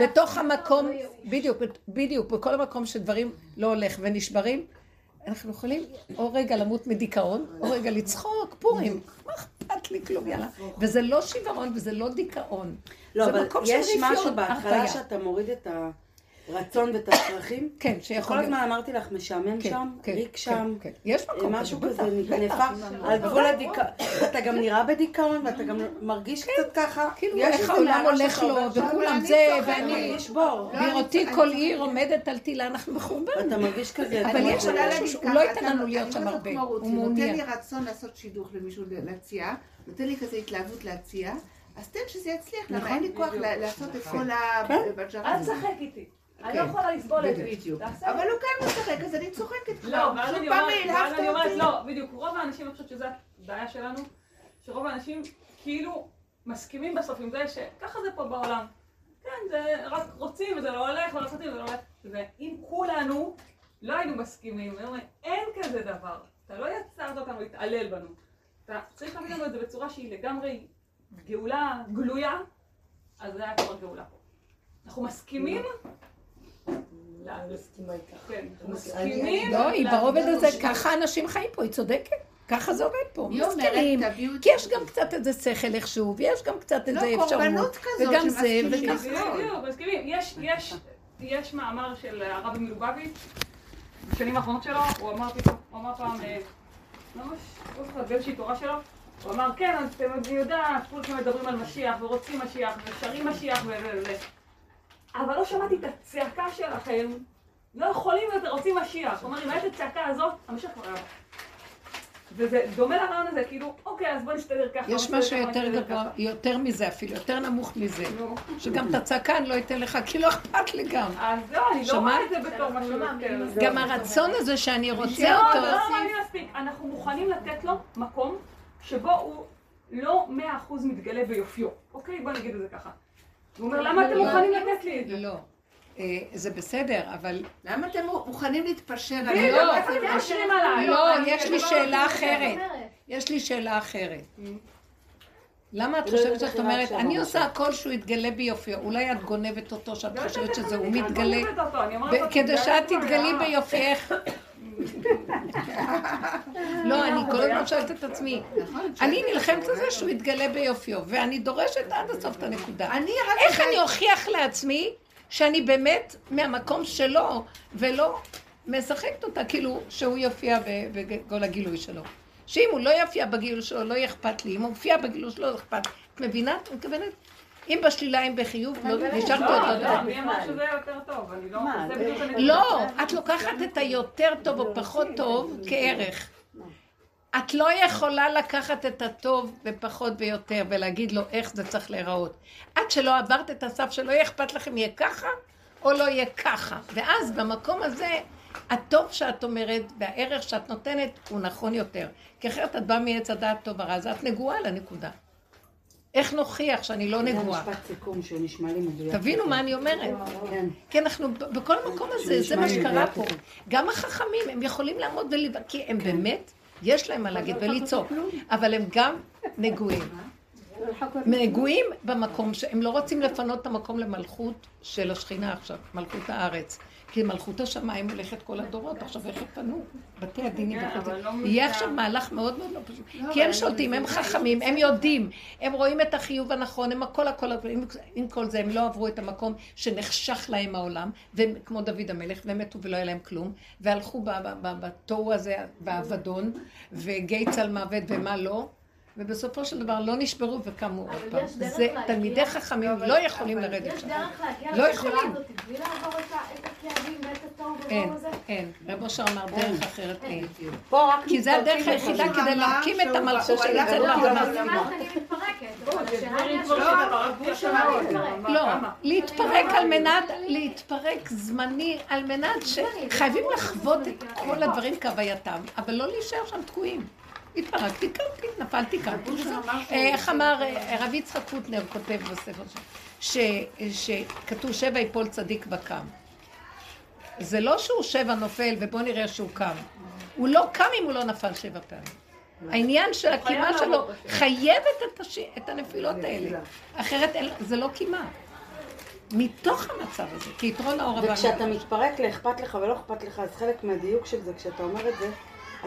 בתוך המקום, לא. בדיוק, בדיוק, בכל המקום שדברים לא הולך ונשברים, אנחנו יכולים או רגע למות מדיכאון, או רגע לצחוק, פורים, מה אכפת לי כלום, יאללה. וזה לא שיוורון וזה לא דיכאון. לא, זה אבל יש משהו בהתחלה. שאתה מוריד את הרצון ואת הצרכים. כן, כל שיכול להיות. הזמן אמרתי לך, משעמם כן, שם, כן, ריק כן, שם, כן. יש מקום משהו כזה, כזה בטח, נפח על גבול הדיכאון. אתה גם נראה בדיכאון ואתה גם מרגיש קצת ככה. כאילו יש איך העולם הולך לו, וכולם זה, ואני... לא, בראותי כל עיר. עומדת על תילה, אנחנו מחורבן. ואתה מרגיש כזה... אבל אתה יש משהו שהוא לא ייתן אתה- לנו להיות שם הרבה. הוא נותן. לי רצון לעשות שידוך למישהו להציע, נותן לי כזה התלהבות להציע, אז תן שזה יצליח, למה נכון, אין לי כוח בדיוק. לה- לעשות את כל כן. הבג'רה אל. תשחק איתי. אני לא כן. יכולה לסבול את זה. בדיוק. אבל הוא כן משחק, אז אני צוחקת כבר. לא, ואז אני אומרת. לא, בדיוק, רוב האנשים, אני חושבת שזו הבעיה שלנו, שרוב האנשים כאילו מסכימים בסוף עם זה שככה זה פה בעולם. כן, זה רק רוצים וזה לא הולך, ולא רוצים וזה לא הולך. ואם כולנו לא היינו מסכימים, היינו אומרים, אין כזה דבר. אתה לא יצרת אותנו להתעלל בנו. אתה צריך להביא לנו את זה בצורה שהיא לגמרי גאולה גלויה, אז זה היה כבר גאולה. אנחנו מסכימים? לא, אני מסכימה איתך. כן, מסכימים? לא, היא ברובד הזה, ככה אנשים חיים פה, היא צודקת. ככה זה עובד פה, את כי יש גם קצת איזה שכל איכשהו, ויש גם קצת איזה לא, אפשרות. קורבנות כזאת וגם זה, וככה. מסכימים. יש, יש, יש מאמר של הרבי מלובביץ', בשנים האחרונות שלו, הוא אמר פעם, אה, ממש, לא זוכרת, באיזושהי תורה שלו, הוא אמר, כן, אז אתם אני יודעת, כולכם מדברים על משיח, ורוצים משיח, ושרים משיח, ו... ו... אבל לא שמעתי את הצעקה שלכם, לא יכולים יותר, רוצים משיח. הוא אומר, אם הייתה את הצעקה הזאת, המשיח כבר היה. וזה דומה לרעיון הזה, כאילו, אוקיי, אז בוא נסתדר ככה. יש משהו יותר גבוה. יותר מזה אפילו, יותר נמוך מזה. שגם את הצעקה אני לא אתן לך, כי לא אכפת לי גם. אז לא, אני לא? רואה את זה בתור משהו לא יותר. גם הרצון הזה שאני רוצה לא, אותו, זה לא מעניין מספיק. אנחנו מוכנים לתת לו מקום שבו הוא לא מאה אחוז מתגלה ביופיו. אוקיי? בוא נגיד את זה ככה. הוא אומר, למה אתם לא. מוכנים לתת לי את זה? לא. אה, זה בסדר, אבל למה אתם מוכנים להתפשר? אני לא, אתם עליי? לא, יש לי לא- שאלה אחרת. יש לי שאלה אחרת. למה את לא חושבת שאת אומרת, אני. עושה הכל שהוא יתגלה ביופיו, אולי את גונבת אותו, שאת לא חושבת שזה הוא מתגלה, כדי שאת תתגלי. ביופייך, לא, אני כל הזמן שואלת את עצמי. אני נלחמת על זה שהוא יתגלה ביופיו, ואני דורשת עד הסוף את הנקודה. איך אני אוכיח לעצמי שאני באמת מהמקום שלו, ולא משחקת אותה כאילו שהוא יופיע בכל הגילוי שלו. שאם הוא לא יופיע בגילוי שלו, לא יהיה אכפת לי. אם הוא יופיע בגילוי שלו, לא אכפת לי. את מבינה? את מתכוונת? אם בשלילה, אם בחיוב, לא נשארתי לא, אותו דבר. לא, מי אמר שזה יותר טוב? אני לא... לא, את לוקחת את היותר טוב או פחות טוב כערך. את לא יכולה לקחת את הטוב בפחות ויותר ולהגיד לו איך זה צריך להיראות. עד שלא עברת את הסף שלא יהיה אכפת לכם יהיה ככה או לא יהיה ככה. ואז במקום הזה, הטוב שאת אומרת והערך שאת נותנת הוא נכון יותר. כי אחרת את באה מעץ הדעת טוב ורע, אז את נגועה לנקודה. איך נוכיח שאני לא זה נגועה? משפט סיכום שהוא נשמע לי מדויק. תבינו מה אני אומרת. כן. כי אנחנו בכל מקום הזה, זה מה שקרה פה. גם החכמים, הם יכולים לעמוד ולבקר, כי הם באמת, יש להם מה להגיד ולצעוק, אבל הם גם נגועים. נגועים במקום שהם לא רוצים לפנות את המקום למלכות של השכינה עכשיו, מלכות הארץ. כי מלכות השמיים הולכת כל הדורות, עכשיו איך יפנו? בתי הדינים כן, זה. לא יהיה. עכשיו מהלך מאוד מאוד לא פשוט. כי הם שולטים, הם חכמים, הם יודעים, הם רואים את החיוב הנכון, הם הכל הכל, עם- כל זה הם לא עברו את המקום שנחשך להם העולם, כמו דוד המלך, והם מתו ולא היה להם כלום, והלכו בתוהו הזה, באבדון, וגיא צל מוות ומה לא. ובסופו של דבר לא נשברו וקמו עוד פעם. יש זה, תלמידי חכמים לא יכולים לרדת יש שם. דרך להגיע לא יכולים. הזאת בלי לעבור את הכאבים ואת התוהו אין? אין. רב אושר אמר דרך אחרת אין. כי זה הדרך היחידה. כדי להקים את המלכות היה יצא לא, יש? להתפרק על מנת, להתפרק זמני, על מנת שחייבים לחוות את כל הדברים כהווייתם, אבל לא להישאר שם תקועים. התפרקתי, קמתי, נפלתי, קמתי. וזהו. אה, איך אמר אה, רב יצחק קוטנר, כותב בספר שלו, שכתוב שבע יפול צדיק וקם. זה לא שהוא שבע נופל ובוא נראה שהוא קם. הוא לא קם אם הוא לא נפל שבע פעמים. העניין של הקימה שלו. חייבת את, הנפילות האלה. אחרת. זה לא קימה. מתוך המצב הזה, כי יתרון האור הבא. וכשאתה מתפרק לאכפת לך ולא אכפת לך, אז חלק מהדיוק של זה, כשאתה אומר את זה,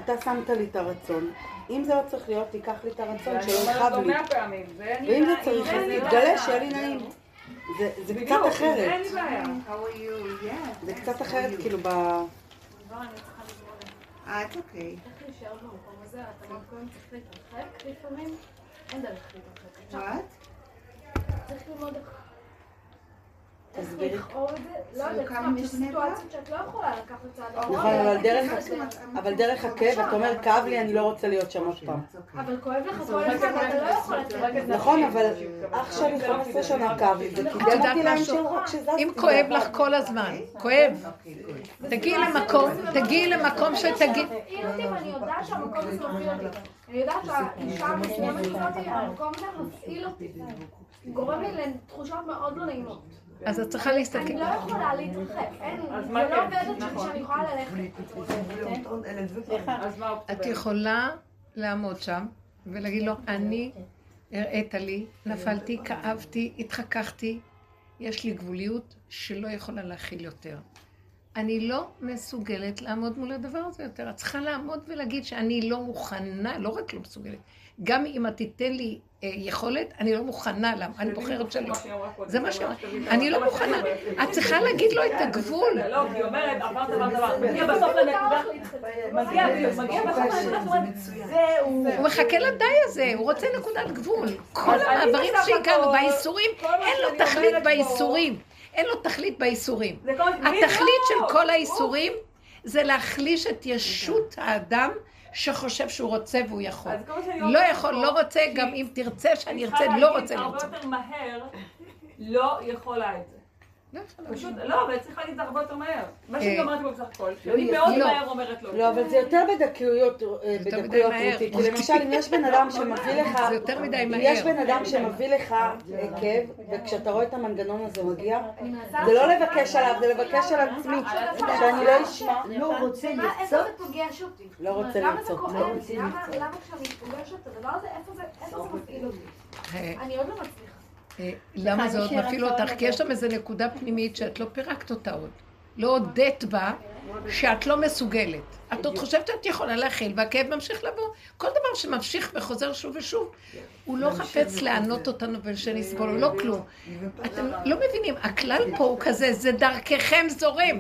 אתה שמת לי את הרצון. אם זה לא צריך להיות, תיקח לי את הרצון, שלא אומרת יכאב לו לי. מאה פעמים. ואני- ואם זה צריך, אז בעיה. שיהיה לי נעים. זה זה קצת אחרת. זה קצת אחרת, כאילו, ב... זה. אה, את אוקיי. איך להישאר במקום הזה? אתה לא קודם צריך להתרחק לפעמים? אין דרך להתרחק. צריך ללמוד איך... איך תסבירי. לכאוב את זה. לא כאילו יודעת, כמה יש משנה סיטואציות שאת לא יכולה לקחת צעד נכון. אבל דרך- הכאב, אתה אומר, כאב לי, אני לא רוצה להיות שם עוד פעם. אבל כואב לך כל הזמן, ואתה לא יכול לצאת. נכון, אבל אח שלי 15 שנה כאב לי, זה קידם אותי לאן משהו? שלך כשזזתי. אם כואב לך. כל הזמן, כואב, תגיעי למקום, תגיעי למקום שתגיעי... אותי ואני יודעת שהמקום הזה מפעיל אותי. אני יודעת שהאישה המסוימת הזאת, המקום הזה מפעיל אותי. גורם לי לתחושות מאוד לא נעימות. אז את צריכה להסתכל. אני לא יכולה להתרחק, אין, זה לא כן? עובדת נכון. שאני יכולה ללכת. האופציה? את יכולה לעמוד שם ולהגיד לו, אני, הראית לי, נפלתי, כאבתי, התחככתי, יש לי גבוליות שלא יכולה להכיל יותר. אני לא מסוגלת לעמוד מול הדבר הזה יותר. את צריכה לעמוד ולהגיד שאני לא מוכנה, לא רק לא מסוגלת, גם אם את תיתן לי אה, יכולת, אני לא מוכנה, למה? אני בוחרת שלא. זה מה שהיא אומרת. אני לא מוכנה. את צריכה להגיד לו את הגבול. לא, היא אומרת, עברת דבר דבר, מגיע בסוף לנקודה, מגיע מגיע בסוף לנקודה, זהו. הוא מחכה לדי הזה, הוא רוצה נקודת גבול. כל המעברים שהגענו באיסורים, אין לו תכלית באיסורים. אין לו תכלית באיסורים. התכלית לא? של כל האיסורים זה להחליש את ישות האדם שחושב שהוא רוצה והוא יכול. לא יכול, לא רוצה, גם אם תרצה שאני ארצה, לא רוצה, לא הרבה רוצה. יותר מהר, לא יכולה את זה. לא. פשוט, לא, אבל צריך להגיד את זה הרבה יותר מהר. מה שאני אה, אומרת פה בסך הכל, שאני מאוד לא. מהר אומרת לו. לא, אבל זה יותר בדקויות, אה. רותי. כי למשל, אם יש בן אדם שמביא לך... זה יותר מדי אם מהר. יש בן אדם שמביא לך אה, כאב, וכשאתה רואה את המנגנון הזה מגיע, אני. זה לא לבקש עליו, זה לבקש על עצמי, שאני לא אשמע. לא, רוצה מה, איפה. זה פוגש אותי? לא רוצה למה זה כואב לא למה כשאני פוגשת את הדבר הזה, איפה זה מפעיל אותי? אה, אני עוד לא מצליחה. אה, למה זה עוד מפעיל אותך? כי יש שם איזו נקודה פנימית שאת לא פירקת אותה עוד. לא הודית בה, שאת לא מסוגלת. את עוד חושבת שאת יכולה להכיל, והכאב ממשיך לבוא. כל דבר שממשיך וחוזר שוב ושוב, הוא לא חפץ לענות אותנו ושנסבול, הוא לא כלום. אתם לא מבינים, הכלל פה הוא כזה, זה דרככם זורם.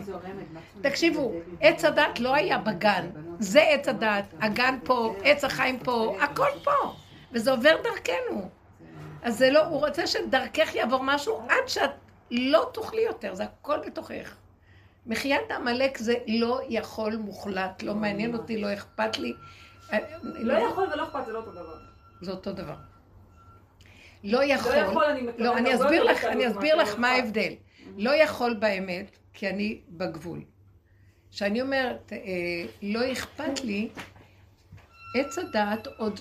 תקשיבו, עץ הדת לא היה בגן, זה עץ הדת, הגן פה, עץ החיים פה, הכל פה, וזה עובר דרכנו. אז זה לא, הוא רוצה שדרכך יעבור משהו עד שאת לא תוכלי יותר, זה הכל בתוכך. מחיית עמלק זה לא יכול מוחלט, לא מעניין אותי, לא אכפת לי. לא יכול ולא אכפת זה לא אותו דבר. זה אותו דבר. לא יכול, לא יכול, אני לא, אני הרבה אסביר לך, אני אסביר מאשר לך מה אחד. ההבדל. לא יכול באמת, כי אני בגבול. כשאני אומרת, אה, לא אכפת לי, עץ הדעת עוד,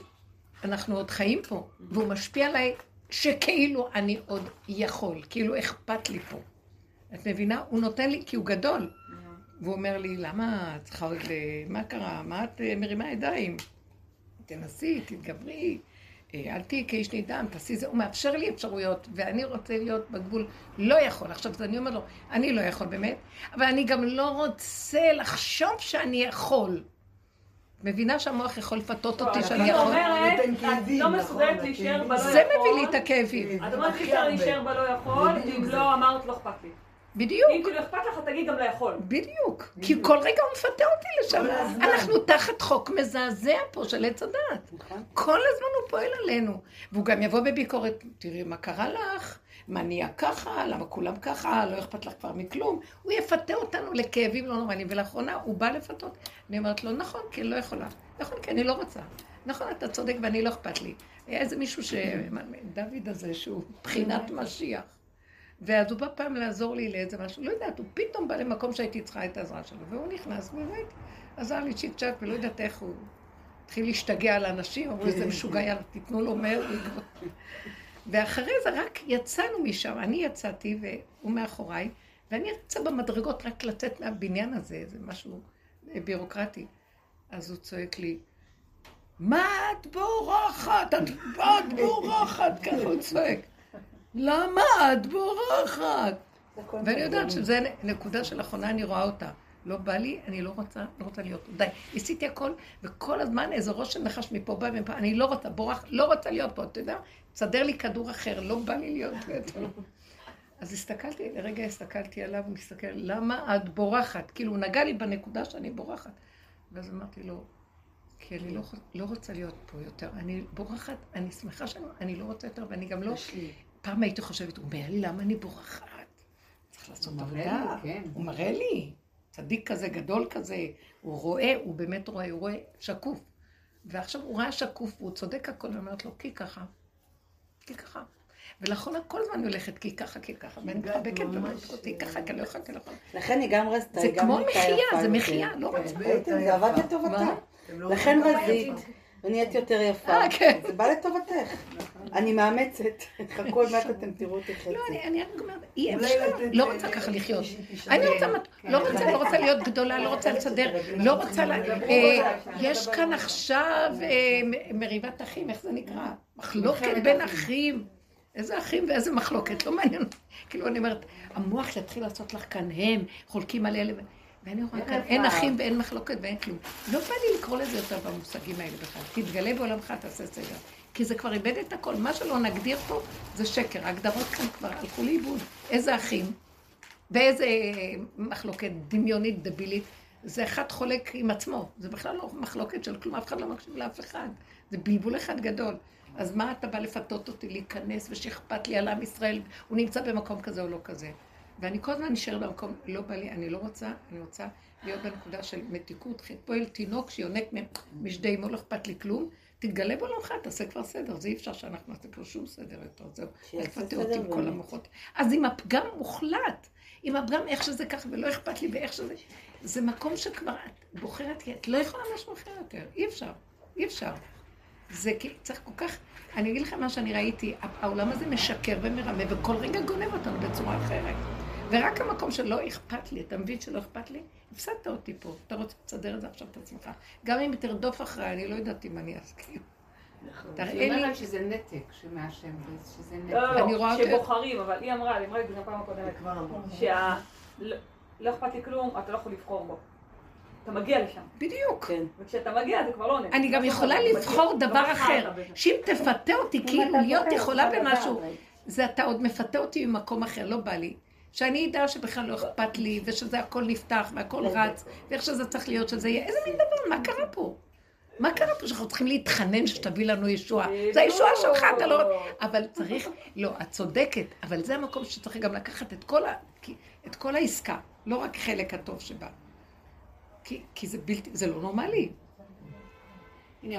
אנחנו עוד חיים פה, והוא משפיע עליי שכאילו אני עוד יכול, כאילו אכפת לי פה. את מבינה? הוא נותן לי, כי הוא גדול. והוא אומר לי, למה את צריכה עוד ל... מה קרה? מה את אה, מרימה ידיים? תנסי, תתגברי, אה, אל תהיי כאיש נידם, תעשי זה. הוא מאפשר לי אפשרויות, ואני רוצה להיות בגבול. לא יכול. עכשיו, אז אני אומר לו, אני לא יכול באמת, אבל אני גם לא רוצה לחשוב שאני יכול. מבינה שהמוח יכול לפתות אותי שאני אני יכול? אומרת, נותן את כאבים, לא נכון, מסוגלת להישאר בלא יכול. זה מביא לי את הכאבים. את אומרת, אי אפשר להישאר בלא יכול, אם. לא אמרת לא אכפת לי. בדיוק. אם כאילו אכפת לך, תגיד גם לא יכול. בדיוק, כי כל רגע הוא מפתה אותי לשם. אנחנו תחת חוק מזעזע פה של עץ הדת. נכון. כל הזמן הוא פועל עלינו. והוא גם יבוא בביקורת, תראי מה קרה לך, מה נהיה ככה, למה כולם ככה, לא אכפת לך כבר מכלום. הוא יפתה אותנו לכאבים לא נורמליים, ולאחרונה הוא בא לפתות. אני אומרת לו, נכון, כי אני לא יכולה. נכון, כי אני לא רוצה. נכון, אתה צודק ואני לא אכפת לי. היה איזה מישהו ש... דוד הזה, שהוא בחינת משיח. ואז הוא בא פעם לעזור לי לאיזה משהו, לא יודעת, הוא פתאום בא למקום שהייתי צריכה את העזרה שלו, והוא נכנס, ובאמת עזר לי צ'יק צ'אק, ולא יודעת איך הוא התחיל להשתגע על אנשים, אמרו איזה משוגע, יאללה, תיתנו לו מהר. ואחרי זה רק יצאנו משם, אני יצאתי והוא מאחוריי, ואני רצה במדרגות רק לצאת מהבניין הזה, זה משהו אה, בירוקרטי. אז הוא צועק לי, מה את בורחת? את, את בורחת, ככה הוא צועק. למה את בורחת? ואני יודעת שזו נקודה של אחרונה, אני רואה אותה. לא בא לי, אני לא רוצה, לא רוצה להיות. די, עשיתי הכל, וכל הזמן איזה ראש של נחש מפה בא ומפה, אני לא רוצה, בורח, לא רוצה להיות פה, אתה יודע? תסדר לי כדור אחר, לא בא לי להיות פה. אז הסתכלתי, לרגע הסתכלתי עליו, הוא מסתכל, למה את בורחת? כאילו, הוא נגע לי בנקודה שאני בורחת. ואז אמרתי לו, כי אני לא, לא רוצה להיות פה יותר. אני בורחת, אני שמחה שאני, אני לא רוצה יותר, ואני גם לא... פעם הייתי חושבת, הוא אומר לי, למה אני בורחת? צריך לעשות עבודה. הוא מראה לי. צדיק כזה, גדול כזה, הוא רואה, הוא באמת רואה, הוא רואה שקוף. ועכשיו הוא ראה שקוף, והוא צודק הכל, ואני אומרת לו, כי ככה, כי ככה. ולאחרונה כל הזמן הולכת כי ככה, כי ככה, ואני מחבקת ואומרת אותי ככה, כי אני לא יכולה, כי אני לא יכולה. לכן היא גם רצתה, זה כמו יפה זה. מחיה, לא. רוצה. ראיתם, זה עבד לטובתה. מה? לכן רזית, ונהיית יותר יפה. אה, כן. זה בא לטובתך. אני מאמצת. חכו עוד מעט אתם תראו אותי חצי. לא, אני, אני רק אומרת, אי אפשר, לא אה, רוצה ככה לחיות. אני רוצה, מת- לא רוצה, לא רוצה להיות גדולה, לא רוצה לסדר, לא רוצה ל... אה, יש כאן עכשיו אה, מריבת אחים, איך זה נקרא? מחלוקת בין אחים. איזה אחים ואיזה מחלוקת, לא מעניין. כאילו, אני אומרת, המוח יתחיל לעשות לך כאן הם, חולקים על אלה. ואני רואה כאן, אין אחים ואין מחלוקת ואין כלום. לא בא לי לקרוא לזה יותר במושגים האלה בכלל. תתגלה בעולמך, תעשה סדר. כי זה כבר איבד את הכל. מה שלא נגדיר פה זה שקר. ההגדרות כאן כבר הלכו לאיבוד. איזה אחים ואיזה מחלוקת דמיונית, דבילית. זה אחד חולק עם עצמו. זה בכלל לא מחלוקת של כלום, אף אחד לא מקשיב לאף אחד. זה בלבול אחד גדול. אז מה אתה בא לפתות אותי להיכנס ושאכפת לי על עם ישראל, הוא נמצא במקום כזה או לא כזה. ואני כל הזמן נשארת במקום, לא בא לי, אני לא רוצה, אני רוצה להיות בנקודה של מתיקות, פועל תינוק שיונק משדי אמו, לא אכפת לי כלום, תתגלה בעולמך, תעשה כבר סדר, זה אי אפשר שאנחנו נעשה פה שום סדר יותר, זהו. אל תפתה אותי עם כל. המוחות. אז עם הפגם מוחלט, עם הפגם איך שזה ככה ולא אכפת לי ואיך שזה, זה מקום שכבר את בוחרת, כי את לא יכולה משהו אחר יותר, אי אפשר, אי אפשר. זה כי צריך כל כך, אני אגיד לכם מה שאני ראיתי, העולם הזה משקר ומרמה וכל רגע גונב אותנו בצורה אחרת. ורק המקום שלא אכפת לי, אתה מבין שלא אכפת לי? הפסדת אותי פה, אתה רוצה לסדר את זה עכשיו את עצמך. גם אם תרדוף אחריי, אני לא יודעת אם אני אסכים. תראה היא לי, אומרת שזה נתק שמהשם, שזה נתק. לא, לא, לא, שבוחרים, אבל היא אמרה, היא אמרה את זה גם פעם הקודמת, כבר אמרנו. שה... לא לא אכפת לי כלום, אתה לא יכול לבחור בו. אתה מגיע לשם. בדיוק. כן. וכשאתה מגיע זה כבר לא עונש. אני גם לא יכולה לבחור מגיע, דבר לא אחר. שאם תפתה אותי כאילו להיות יכולה במשהו. זה אתה עוד מפתה אותי ממקום אחר, לא בא לי. שאני אדע שבכלל לא אכפת לי, ושזה הכל נפתח, והכל רץ, ואיך שזה צריך להיות שזה יהיה. איזה מין דבר, מה קרה פה? מה קרה פה שאנחנו צריכים להתחנן שתביא לנו ישועה? זה הישועה שלך, אתה לא... אבל צריך... לא, את צודקת, אבל זה המקום שצריך גם לקחת את כל, ה... את כל העסקה, לא רק חלק הטוב שבה. כי, כי זה בלתי... זה לא נורמלי.